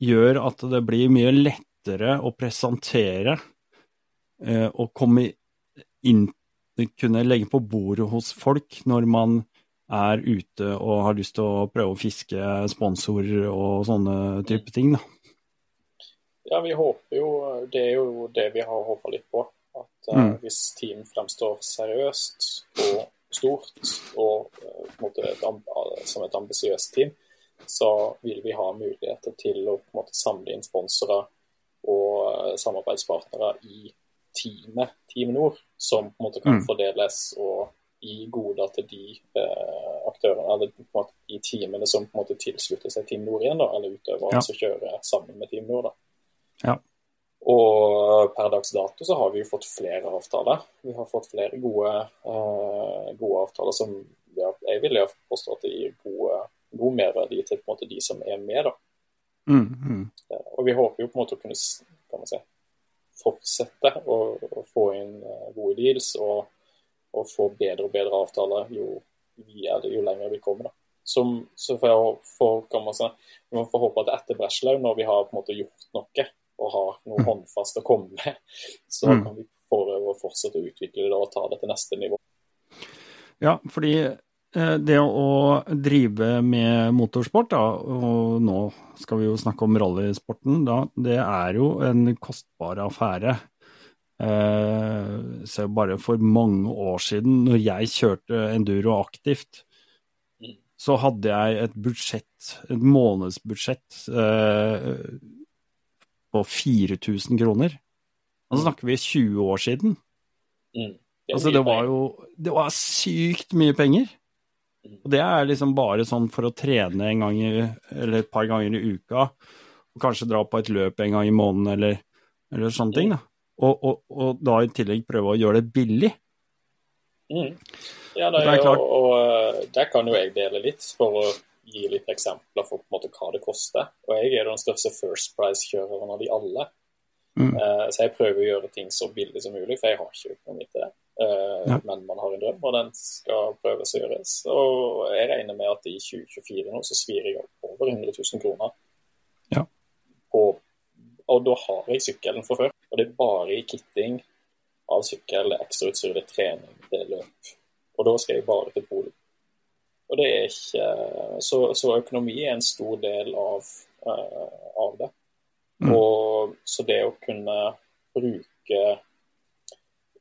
Speaker 1: gjør at det blir mye lettere å presentere uh, og komme inn Kunne legge på bordet hos folk når man er ute og har lyst til å prøve å fiske sponsorer og sånne type ting. Da.
Speaker 2: Ja, vi håper jo Det er jo det vi har håpa litt på. At uh, mm. hvis team fremstår seriøst og stort og uh, et, som et ambisiøst team, så vil vi ha muligheter til å måte, samle inn sponsorer og uh, samarbeidspartnere i teamet Team Nord, som på en måte kan mm. fordeles og gi goder til de aktørene, eller på måte, de teamene som på en måte tilslutter seg Team Nord igjen, da, eller utøvere ja. som kjører sammen med Team Nord. da.
Speaker 1: Ja.
Speaker 2: Og per dags dato så har vi jo fått flere avtaler. Vi har fått flere gode, uh, gode avtaler som ja, jeg vil jo påstå at det gir gode, god merverdi til på en måte de som er med. da.
Speaker 1: Mm, mm.
Speaker 2: Uh, og vi håper jo på en måte å kunne kan man si, fortsette å, å få inn uh, gode deals og, og, få bedre og bedre avtaler jo, jo lenger vi kommer. da. Som, så for, for, kan man si, Man får håpe at etter Breslau, når vi har på en måte gjort noe og har noe mm. håndfast å komme med, så mm. kan vi prøve å fortsette å utvikle det og ta det til neste nivå.
Speaker 1: Ja, fordi eh, det å drive med motorsport, da, og nå skal vi jo snakke om rallysporten, da, det er jo en kostbar affære. Eh, så bare for mange år siden, når jeg kjørte enduro aktivt, mm. så hadde jeg et budsjett, et månedsbudsjett eh, på 4000 kroner. Nå snakker vi 20 år siden.
Speaker 2: Mm.
Speaker 1: Det altså, det var jo Det var sykt mye penger. Mm. Og det er liksom bare sånn for å trene en gang i, eller et par ganger i uka, og kanskje dra på et løp en gang i måneden, eller, eller sånne ting. da. Og, og, og, da i tillegg prøve å gjøre det billig.
Speaker 2: Mm. Ja, det er, og, og, og der kan jo jeg dele litt, for å gi litt eksempler for på en måte hva det koster. Og jeg er den største First Price-kjøreren av de alle. Mm. Uh, så jeg prøver å gjøre ting så billig som mulig, for jeg har ikke økonomi til det. Uh, ja. Men man har en drøm, og den skal prøves å gjøres. Og jeg regner med at i 2024 nå så svir jeg opp over 100 000 kroner.
Speaker 1: Ja.
Speaker 2: Og, og da har jeg sykkelen fra før. Og det er bare i kitting av sykkel, det ekstrautstyr, det er trening, det er løp. Og da skal jeg bare til Polen. Og det er ikke Så, så økonomi er en stor del av, uh, av det. Mm. Og så det å kunne bruke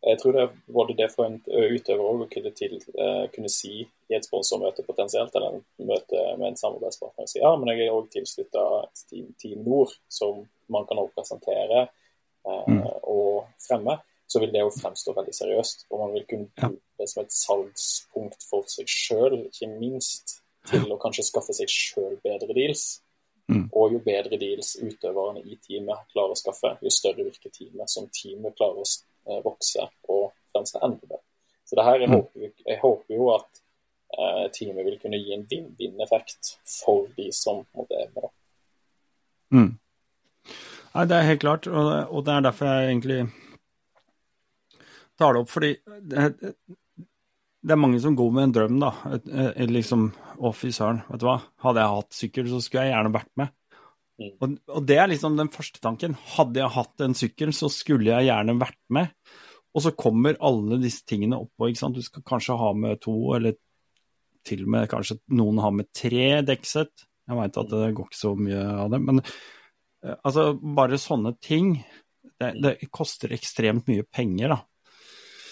Speaker 2: Jeg tror det er både det for en utøver òg å kunne, til, uh, kunne si i et sponsormøte potensielt, eller en møte med en samarbeidspartner si ja, men jeg er òg tilslutta Team, Team Nord, som man kan presentere uh, mm. og fremme så vil det jo fremstå veldig seriøst. Og man vil kunne bruke det som et salgspunkt for seg sjøl, ikke minst til å kanskje skaffe seg sjøl bedre deals. Mm. Og jo bedre deals utøverne i teamet klarer å skaffe, jo større virker teamet som teamet klarer å eh, vokse og fremstå enda bedre. Så det her, jeg, mm. håper, jeg håper jo at eh, teamet vil kunne gi en vinn-vinn-effekt for de som måtte er med.
Speaker 1: Mm. Nei, det er helt klart, og det, og det er derfor jeg egentlig tar det opp, fordi det, det, er mange som går med en drøm, da. Et, et, liksom Å, fy søren, vet du hva. Hadde jeg hatt sykkel, så skulle jeg gjerne vært med. Mm. Og, og, det er liksom den første tanken. Hadde jeg hatt en sykkel, så skulle jeg gjerne vært med. Og så kommer alle disse tingene oppå. ikke sant? Du skal kanskje ha med to, eller til og med kanskje noen har med tre dekksett. Jeg veit at det går ikke så mye av det. Men eh, altså, bare sånne ting. Det, det koster ekstremt mye penger, da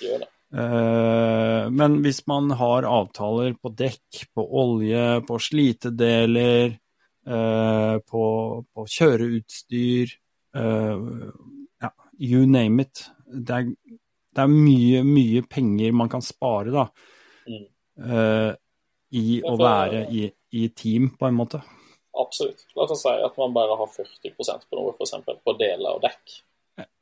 Speaker 1: gjør det. Uh, men hvis man har avtaler på dekk, på olje, på slitedeler, uh, på, på, kjøreutstyr uh, ja, You name it. Det er, det er, mye, mye penger man kan spare da, mm. i å være i, i, team, på en måte.
Speaker 2: Absolutt. La oss si at man bare har 40% på noe, f.eks. på deler og dekk.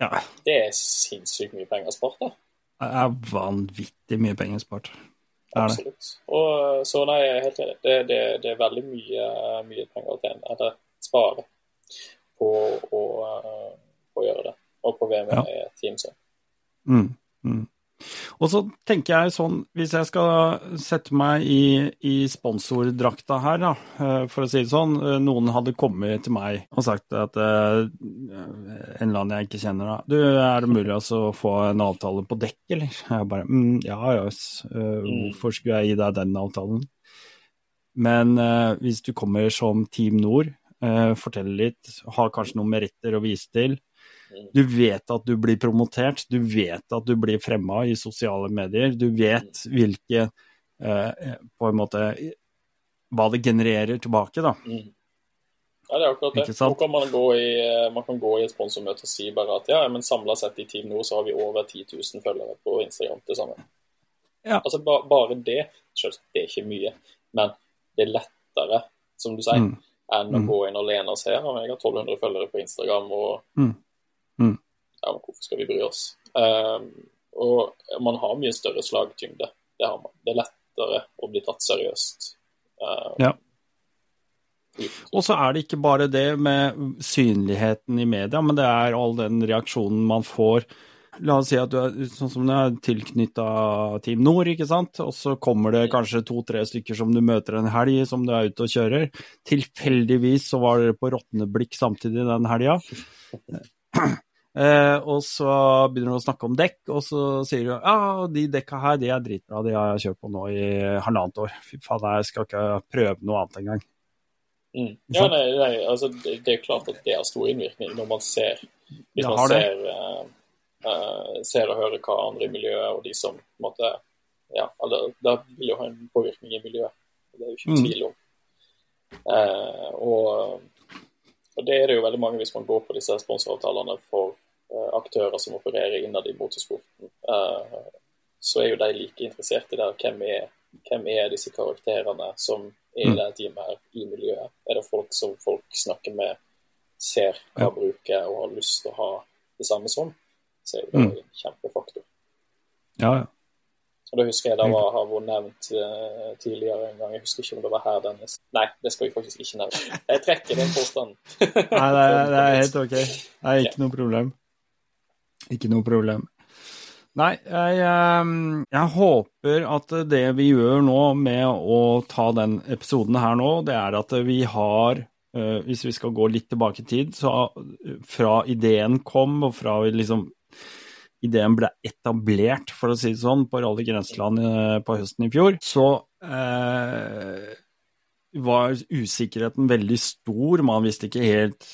Speaker 1: Ja.
Speaker 2: Det er sinnssykt mye penger spart, da.
Speaker 1: Det er vanvittig mye penger spart. Det.
Speaker 2: Absolutt. Og, så nei, jeg er helt enig. Det, det, det er veldig mye, mye penger å tjene, eller spare, på å, gjøre det. Og på VM
Speaker 1: Ja.
Speaker 2: i Teams. også.
Speaker 1: Mm, mm. Og så tenker jeg sånn, hvis jeg skal sette meg i, i sponsordrakta her, da, eh, for å si det sånn. eh, Noen hadde kommet til meg og sagt at eh, en eller annen jeg ikke kjenner, da. Du, er det mulig altså å få en avtale på dekk, eller? Jeg bare mm, ja, ja, s- eh, hvorfor skulle jeg gi deg den avtalen? Men hvis du kommer som Team Nord, forteller litt, har kanskje noen meritter å vise til, du vet at du blir promotert, du vet at du blir fremma i sosiale medier, du vet hvilke eh, På en måte Hva det genererer tilbake, da.
Speaker 2: Mm. Ja, det er akkurat det. Nå kan man gå i, man kan gå i et sponsormøte og si bare at ja, men samla sett i Team Nord så har vi over 10 000 følgere på Instagram til sammen.
Speaker 1: Ja.
Speaker 2: Altså ba, bare det, selvsagt det er ikke mye, men det er lettere, som du sier,
Speaker 1: Mm.
Speaker 2: enn å
Speaker 1: Mm.
Speaker 2: gå inn alene og se om jeg har 1200 følgere på Instagram, og
Speaker 1: Mm. Mm.
Speaker 2: ja, men hvorfor skal vi bry oss? Um, og man har mye større slagtyngde. Det har man. Det er lettere å bli tatt seriøst. Um,
Speaker 1: Ja. Og så er det ikke bare det med synligheten i media, men det er all den reaksjonen man får. La oss si at du er sånn som du er tilknytta Team Nord, ikke sant. Og så kommer det kanskje to-tre stykker som du møter en helg som du er ute og kjører. Tilfeldigvis så var dere på Rottneblikk samtidig den helga. Eh, og så begynner du å snakke om dekk, og så sier du ja, de dekka her de er dritbra, de har jeg kjørt på nå i halvannet år. Fy faen, jeg skal ikke prøve noe annet engang.
Speaker 2: Mm. Ja, nei, nei, altså, det, det er klart at det har stor innvirkning når man ser Hvis man ser, uh, uh, ser og hører hva andre i miljøet og de som på en måte Ja, eller, det vil jo ha en påvirkning i miljøet. Det er jo ikke
Speaker 1: Mm.
Speaker 2: tvil om. Eh, og, og det er det jo veldig mange hvis man går på disse sponsoravtalene for uh, aktører som opererer innad i motorsporten. Uh, så er jo de like interessert i det. Hvem er, hvem er disse karakterene som er i
Speaker 1: Mm.
Speaker 2: det teamet her, i miljøet? Er det folk som folk snakker med, ser hva bruker og har lyst til å ha det samme som? Så er jo det
Speaker 1: Mm.
Speaker 2: en kjempefaktor.
Speaker 1: Ja, ja.
Speaker 2: Og Da husker jeg det var, har vært nevnt uh, tidligere en gang. Jeg husker ikke om det var her, Dennis. Nei, det skal vi faktisk ikke nevne. Jeg trekker den påstanden.
Speaker 1: Nei, det er, det er helt ok. Det er ikke noe problem. Ikke noe problem. Nei, jeg, ehm, jeg håper at det vi gjør nå med å ta den episoden her nå, det er at vi har eh, Hvis vi skal gå litt tilbake i tid, så fra ideen kom, og fra vi liksom ideen ble etablert, for å si det sånn, på Rally Grenseland eh, på høsten i fjor, så eh, var usikkerheten veldig stor. Man visste ikke helt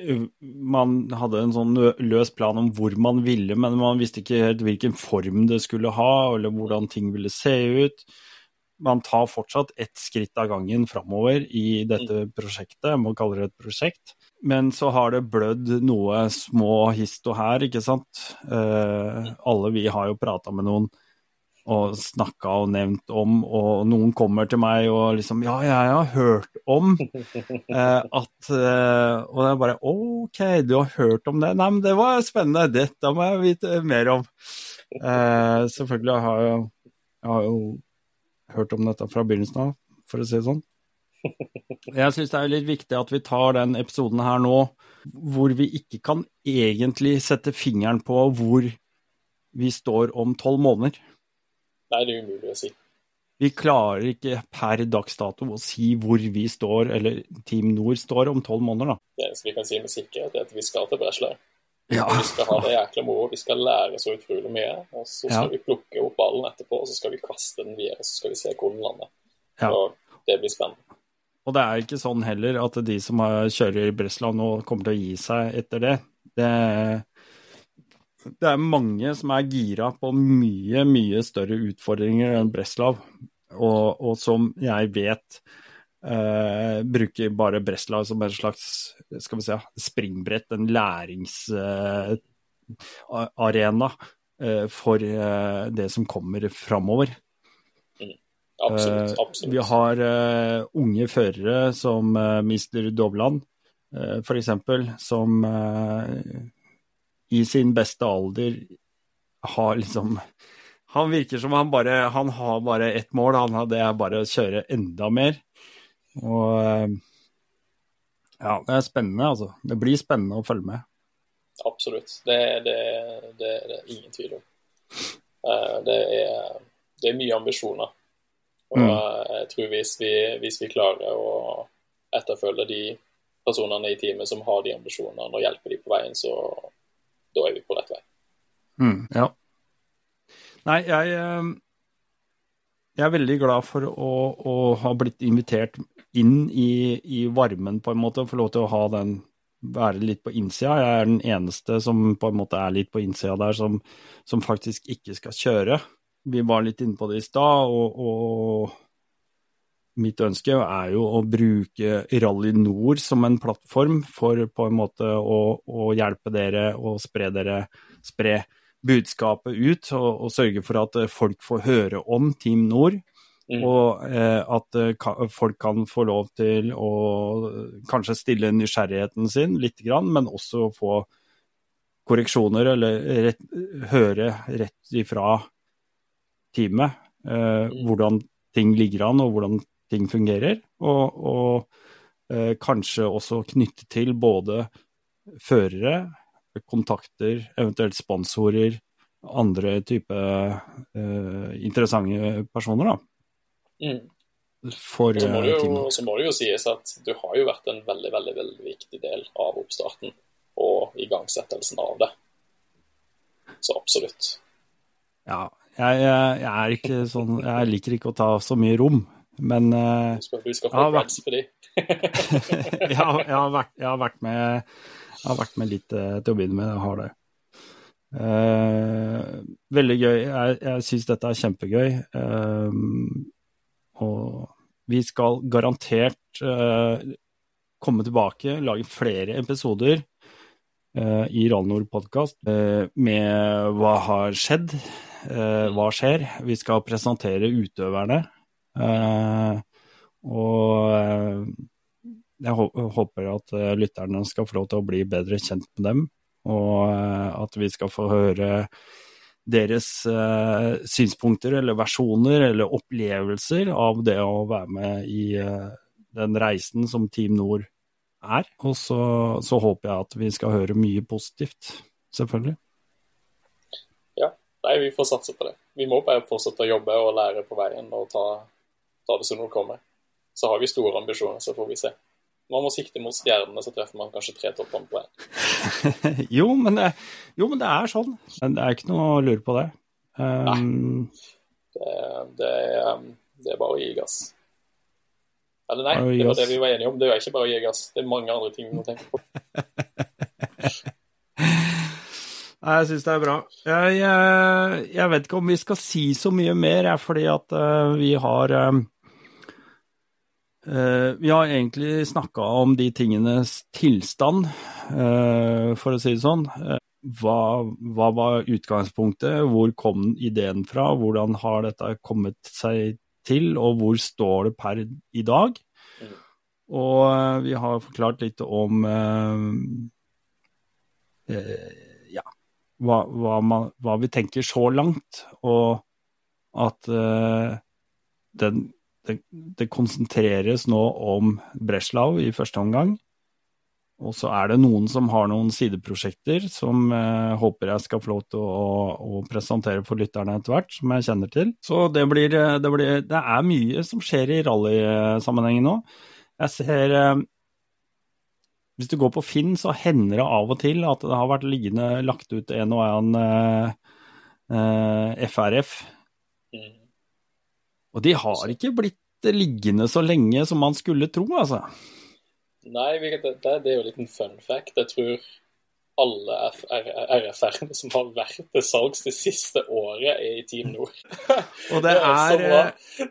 Speaker 1: eh, Man hadde en sånn løs plan om hvor man ville, men man visste ikke helt hvilken form det skulle ha, eller hvordan ting ville se ut. Man tar fortsatt ett skritt av gangen framover i dette prosjektet, jeg må kalle det et prosjekt. Men så har det blødd noe små hist og her, ikke sant. Eh, alle vi har jo prata med noen og snakka og nevnt om, og noen kommer til meg og liksom Ja, jeg har hørt om eh, at eh, Og det er bare OK, du har hørt om det? Nei, men det var spennende. Dette må jeg vite mer om. Eh, selvfølgelig har jeg, jeg har jo hørt om dette fra begynnelsen av, for å si det sånn. Jeg syns det er litt viktig at vi tar den episoden her nå hvor vi ikke kan egentlig sette fingeren på hvor vi står om tolv måneder.
Speaker 2: Nei, det er umulig å si.
Speaker 1: Vi klarer ikke per dags dato å si hvor vi står, eller Team Nord står om tolv måneder, da.
Speaker 2: Det eneste vi kan si med sikkerhet, er at vi skal til Breslau.
Speaker 1: Ja.
Speaker 2: Vi skal ha det jækla moro, vi skal lære så utrolig mye. Og så skal
Speaker 1: Ja.
Speaker 2: vi plukke opp ballen etterpå, og så skal vi kaste den videre. Så skal vi se hvor den lander.
Speaker 1: Ja.
Speaker 2: Og det blir spennende.
Speaker 1: Og det er ikke sånn heller at de som kjører i Breslau nå kommer til å gi seg etter det. Det, det er mange som er gira på mye, mye større utfordringer enn Breslau, og, og som jeg vet Uh, bruker bare Breslau som en slags skal vi si, springbrett, en læringsarena eh, for eh, det som kommer framover.
Speaker 2: Absolutt.
Speaker 1: Eh,
Speaker 2: absolutt.
Speaker 1: Vi har eh, unge førere som uh, Mr. Dovland, uh, f.eks., som eh, i sin beste alder har liksom Han virker som han bare Han har bare ett mål, han har, det er bare å kjøre enda mer. Og eh, ja, det er spennende, altså. Det blir spennende å følge med.
Speaker 2: Absolutt. Det, det, det er det ingen tvil om. Eh, det, er, det er mye ambisjoner. Og
Speaker 1: Mm.
Speaker 2: jeg tror hvis vi, hvis vi klarer å etterfølge de personene i teamet som har de ambisjonene, og hjelpe de på veien, så da er vi på rett vei.
Speaker 1: Mm, ja. Nei, jeg, eh, jeg er veldig glad for å, å ha blitt invitert inn i, i varmen, på en måte, og få lov til å ha den være litt på innsida. Jeg er den eneste som på en måte er litt på innsida der, som, som faktisk ikke skal kjøre. Vi var litt inne på det i stad, og, og mitt ønske er jo å bruke Rally Nord som en plattform for på en måte å, å hjelpe dere og spre dere spre budskapet ut, og, og sørge for at folk får høre om Team Nord.
Speaker 2: Mm.
Speaker 1: Og eh, at eh, ka, folk kan få lov til å kanskje stille nysgjerrigheten sin litt, grann, men også få korreksjoner eller rett, høre rett ifra teamet eh,
Speaker 2: Mm.
Speaker 1: hvordan ting ligger an og hvordan ting fungerer. Og, og eh, kanskje også knytte til både førere, kontakter, eventuelt sponsorer, andre type eh, interessante personer, da.
Speaker 2: Mm.
Speaker 1: For
Speaker 2: Så, må det
Speaker 1: eh,
Speaker 2: jo,
Speaker 1: teamet.
Speaker 2: så må det jo sies at du har jo vært en veldig, veldig, veldig viktig del av oppstarten og igangsettelsen av det. Så absolutt.
Speaker 1: Ja, jeg, jeg, er ikke sånn Jeg liker ikke å ta så mye rom, men uh,
Speaker 2: Du skal, du skal få
Speaker 1: hva-
Speaker 2: for de.
Speaker 1: jeg, har, jeg, har vært, jeg, har vært med, jeg har vært med litt uh, til å begynne med. Jeg har det. Uh, veldig gøy. Jeg, jeg syns dette er kjempegøy. Og vi skal garantert komme tilbake, lage flere episoder i Rallnord podkast med hva har skjedd, hva skjer. Vi skal presentere utøverne. Eh, og eh, jeg håper at eh, lytterne skal få lov til å bli bedre kjent med dem, og eh, at vi skal få høre deres eh, synspunkter eller versjoner eller opplevelser av det å være med i eh, den reisen som Team Nord er. Og så, så håper jeg at vi skal høre mye positivt, selvfølgelig.
Speaker 2: Nei, vi får satse på det. Vi må bare fortsette å jobbe og lære på veien og ta, ta det som det kommer. Så har vi store ambisjoner, så får vi se. Man må sikte mot stjernene, så treffer man kanskje tre toppene på veien.
Speaker 1: jo, men det, jo, men det er sånn. Det er ikke noe å lure på det. Um,
Speaker 2: Det, det, um, det er bare å gi gass. Eller nei, det var det vi var enige om. Det er ikke bare å gi gass. Det er mange andre ting vi må tenke på.
Speaker 1: Nei, jeg syns det er bra. Jeg, jeg, jeg vet ikke om vi skal si så mye mer, jeg, fordi at uh, vi har um, uh, Vi har egentlig snakka om de tingenes tilstand, uh, for å si det sånn. Hva, hva var utgangspunktet? Hvor kom ideen fra? Hvordan har dette kommet seg til, og hvor står det per i dag? Og vi har forklart litt om eh, hva, hva, man, hva vi tenker så langt, og at uh, den, det, det konsentreres nå om Breslau i første omgang. Og så er det noen som har noen sideprosjekter som eh, håper jeg skal få lov til å, å presentere for lytterne etter hvert, som jeg kjenner til. Så det blir, eh, det blir Det er mye som skjer i rallysammenhengen nå. Jeg ser eh, hvis du går på Finn, så hender det av og til at det har vært liggende lagt ut en og annen eh, eh, FRF.
Speaker 2: Mm.
Speaker 1: Og de har ikke blitt liggende så lenge som man skulle tro, altså.
Speaker 2: Nei, det, det det er jo en liten fun fact. Jeg tror alle RFR-ene som har vært til salgs det siste året, er i Team Nord.
Speaker 1: Og det
Speaker 2: er
Speaker 1: eh,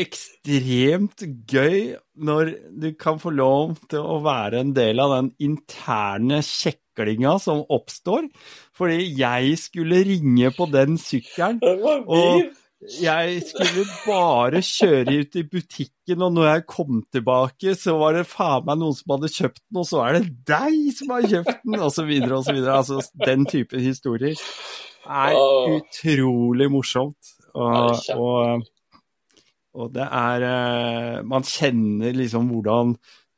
Speaker 1: ekstremt gøy når du kan få lov til å være en del av den interne kjeklinga som oppstår. Fordi jeg skulle ringe på den sykkelen.
Speaker 2: Det var
Speaker 1: Og-
Speaker 2: min!
Speaker 1: Jeg skulle bare kjøre ut i butikken, og når jeg kom tilbake, så var det faen meg noen som hadde kjøpt den, og så er det deg som har kjøpt den, så videre. Altså, den type historier er utrolig morsomt. Og, og, og det er eh, Man kjenner liksom hvordan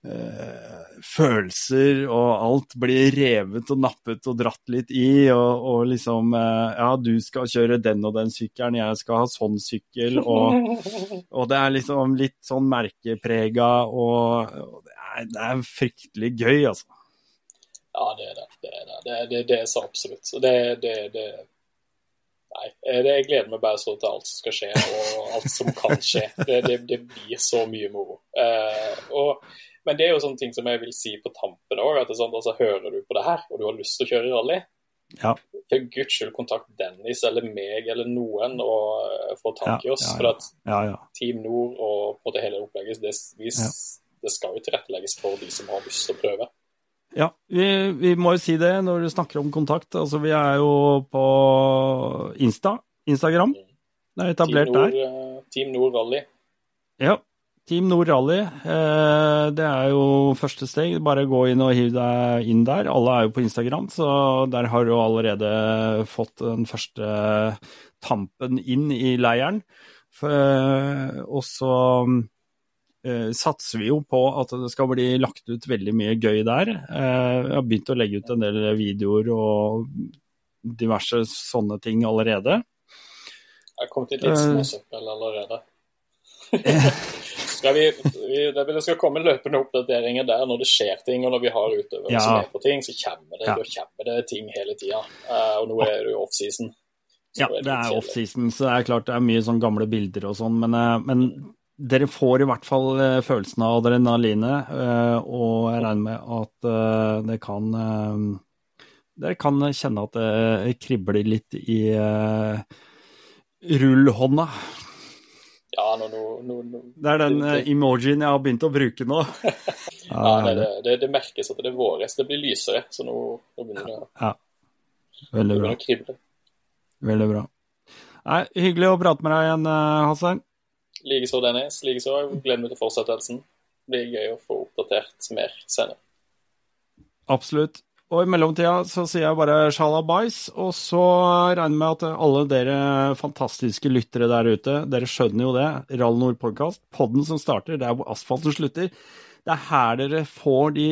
Speaker 1: eh, følelser og alt blir revet og nappet og dratt litt i. Og, og, liksom eh, Ja, du skal kjøre den og den sykkelen, jeg skal ha sånn sykkel. Og, og det er liksom litt sånn merkeprega, og, og det, er, det, er, fryktelig gøy, altså.
Speaker 2: Ja, det er det. Det er, det. det, det er så absolutt. Så det, det, det Nei, jeg gleder meg bare så til alt som skal skje, og alt som kan skje. Det, det, det blir så mye moro. Uh, og men det er jo sånne ting som jeg vil si på tampen òg. Sånn, altså, hører du på det her, og du har lyst til å kjøre rally,
Speaker 1: ja.
Speaker 2: for guds skyld kontakt Dennis eller meg eller noen og uh, få tak i oss.
Speaker 1: Ja,
Speaker 2: ja, for at Team Nord og på det hele opplegget, det, vi, det skal jo tilrettelegges for de som har lyst til å prøve.
Speaker 1: Ja, vi, vi, må jo si det når du snakker om kontakt. Altså, vi er jo på Insta, Instagram. Mm. Det er etablert
Speaker 2: Team Nord,
Speaker 1: der.
Speaker 2: Uh, Team Nord Rally.
Speaker 1: Ja, Team Nord Rally, eh, det er jo første steg. Bare gå inn og hiv deg inn der. Alle er jo på Instagram, så der har du allerede fått den første tampen inn i leiren. Eh, og så eh, satser vi jo på at det skal bli lagt ut veldig mye gøy der. Jeg har begynt å legge ut en del videoer og diverse sånne ting allerede.
Speaker 2: Jeg har kommet litt småsøppel allerede. skal vi, vi, det skal komme løpende oppdateringer der når det skjer ting, og når vi har utøvere ja. som er på ting, så kommer det, ja. kommer det ting hele tida. Uh, og nå er det jo offseason.
Speaker 1: Ja, det er offseason, så det er klart det er mye sånn gamle bilder og sånn, men, uh, men dere får i hvert fall uh, følelsen av adrenalinet, og jeg regner med at det kan Dere kan kjenne at det kribler litt i rullhånda.
Speaker 2: Ja, no, no, no,
Speaker 1: Det er den uh, emojien jeg har begynt å bruke nå.
Speaker 2: ja, det, det, det, merkes at det er våres. Det blir lysere, så nå, nå begynner det
Speaker 1: ja. Veldig bra. Veldig bra. Nei, hyggelig å prate med deg igjen, eh, Hassan.
Speaker 2: Likeså, Dennis. Likeså. Gleder meg til fortsettelsen. Det blir gøy å få oppdatert mer senere.
Speaker 1: Absolutt. Og i mellomtida så sier jeg bare sjalabais, og så regner jeg med at alle dere fantastiske lyttere der ute, dere skjønner jo det. Rall Nord podkast, podden som starter det er hvor asfalten slutter. Det er her dere får de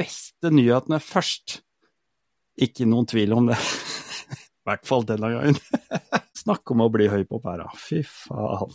Speaker 1: beste nyhetene først. Ikke noen tvil om det. I hvert fall denne gangen. Snakk om å bli høy på pæra. Fy faen.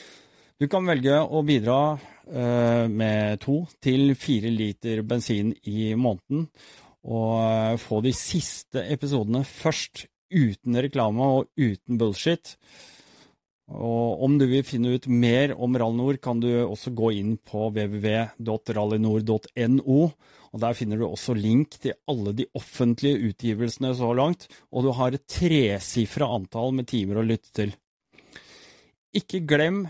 Speaker 1: Du kan velge å bidra uh, med to til fire liter bensin i måneden, og uh, få de siste episodene først, uten reklame og uten bullshit. Og om du vil finne ut mer om Rallynor, kan du også gå inn på www.rallynor.no. og Der finner du også link til alle de offentlige utgivelsene så langt, og du har et tresifra antall med timer å lytte til. Ikke glem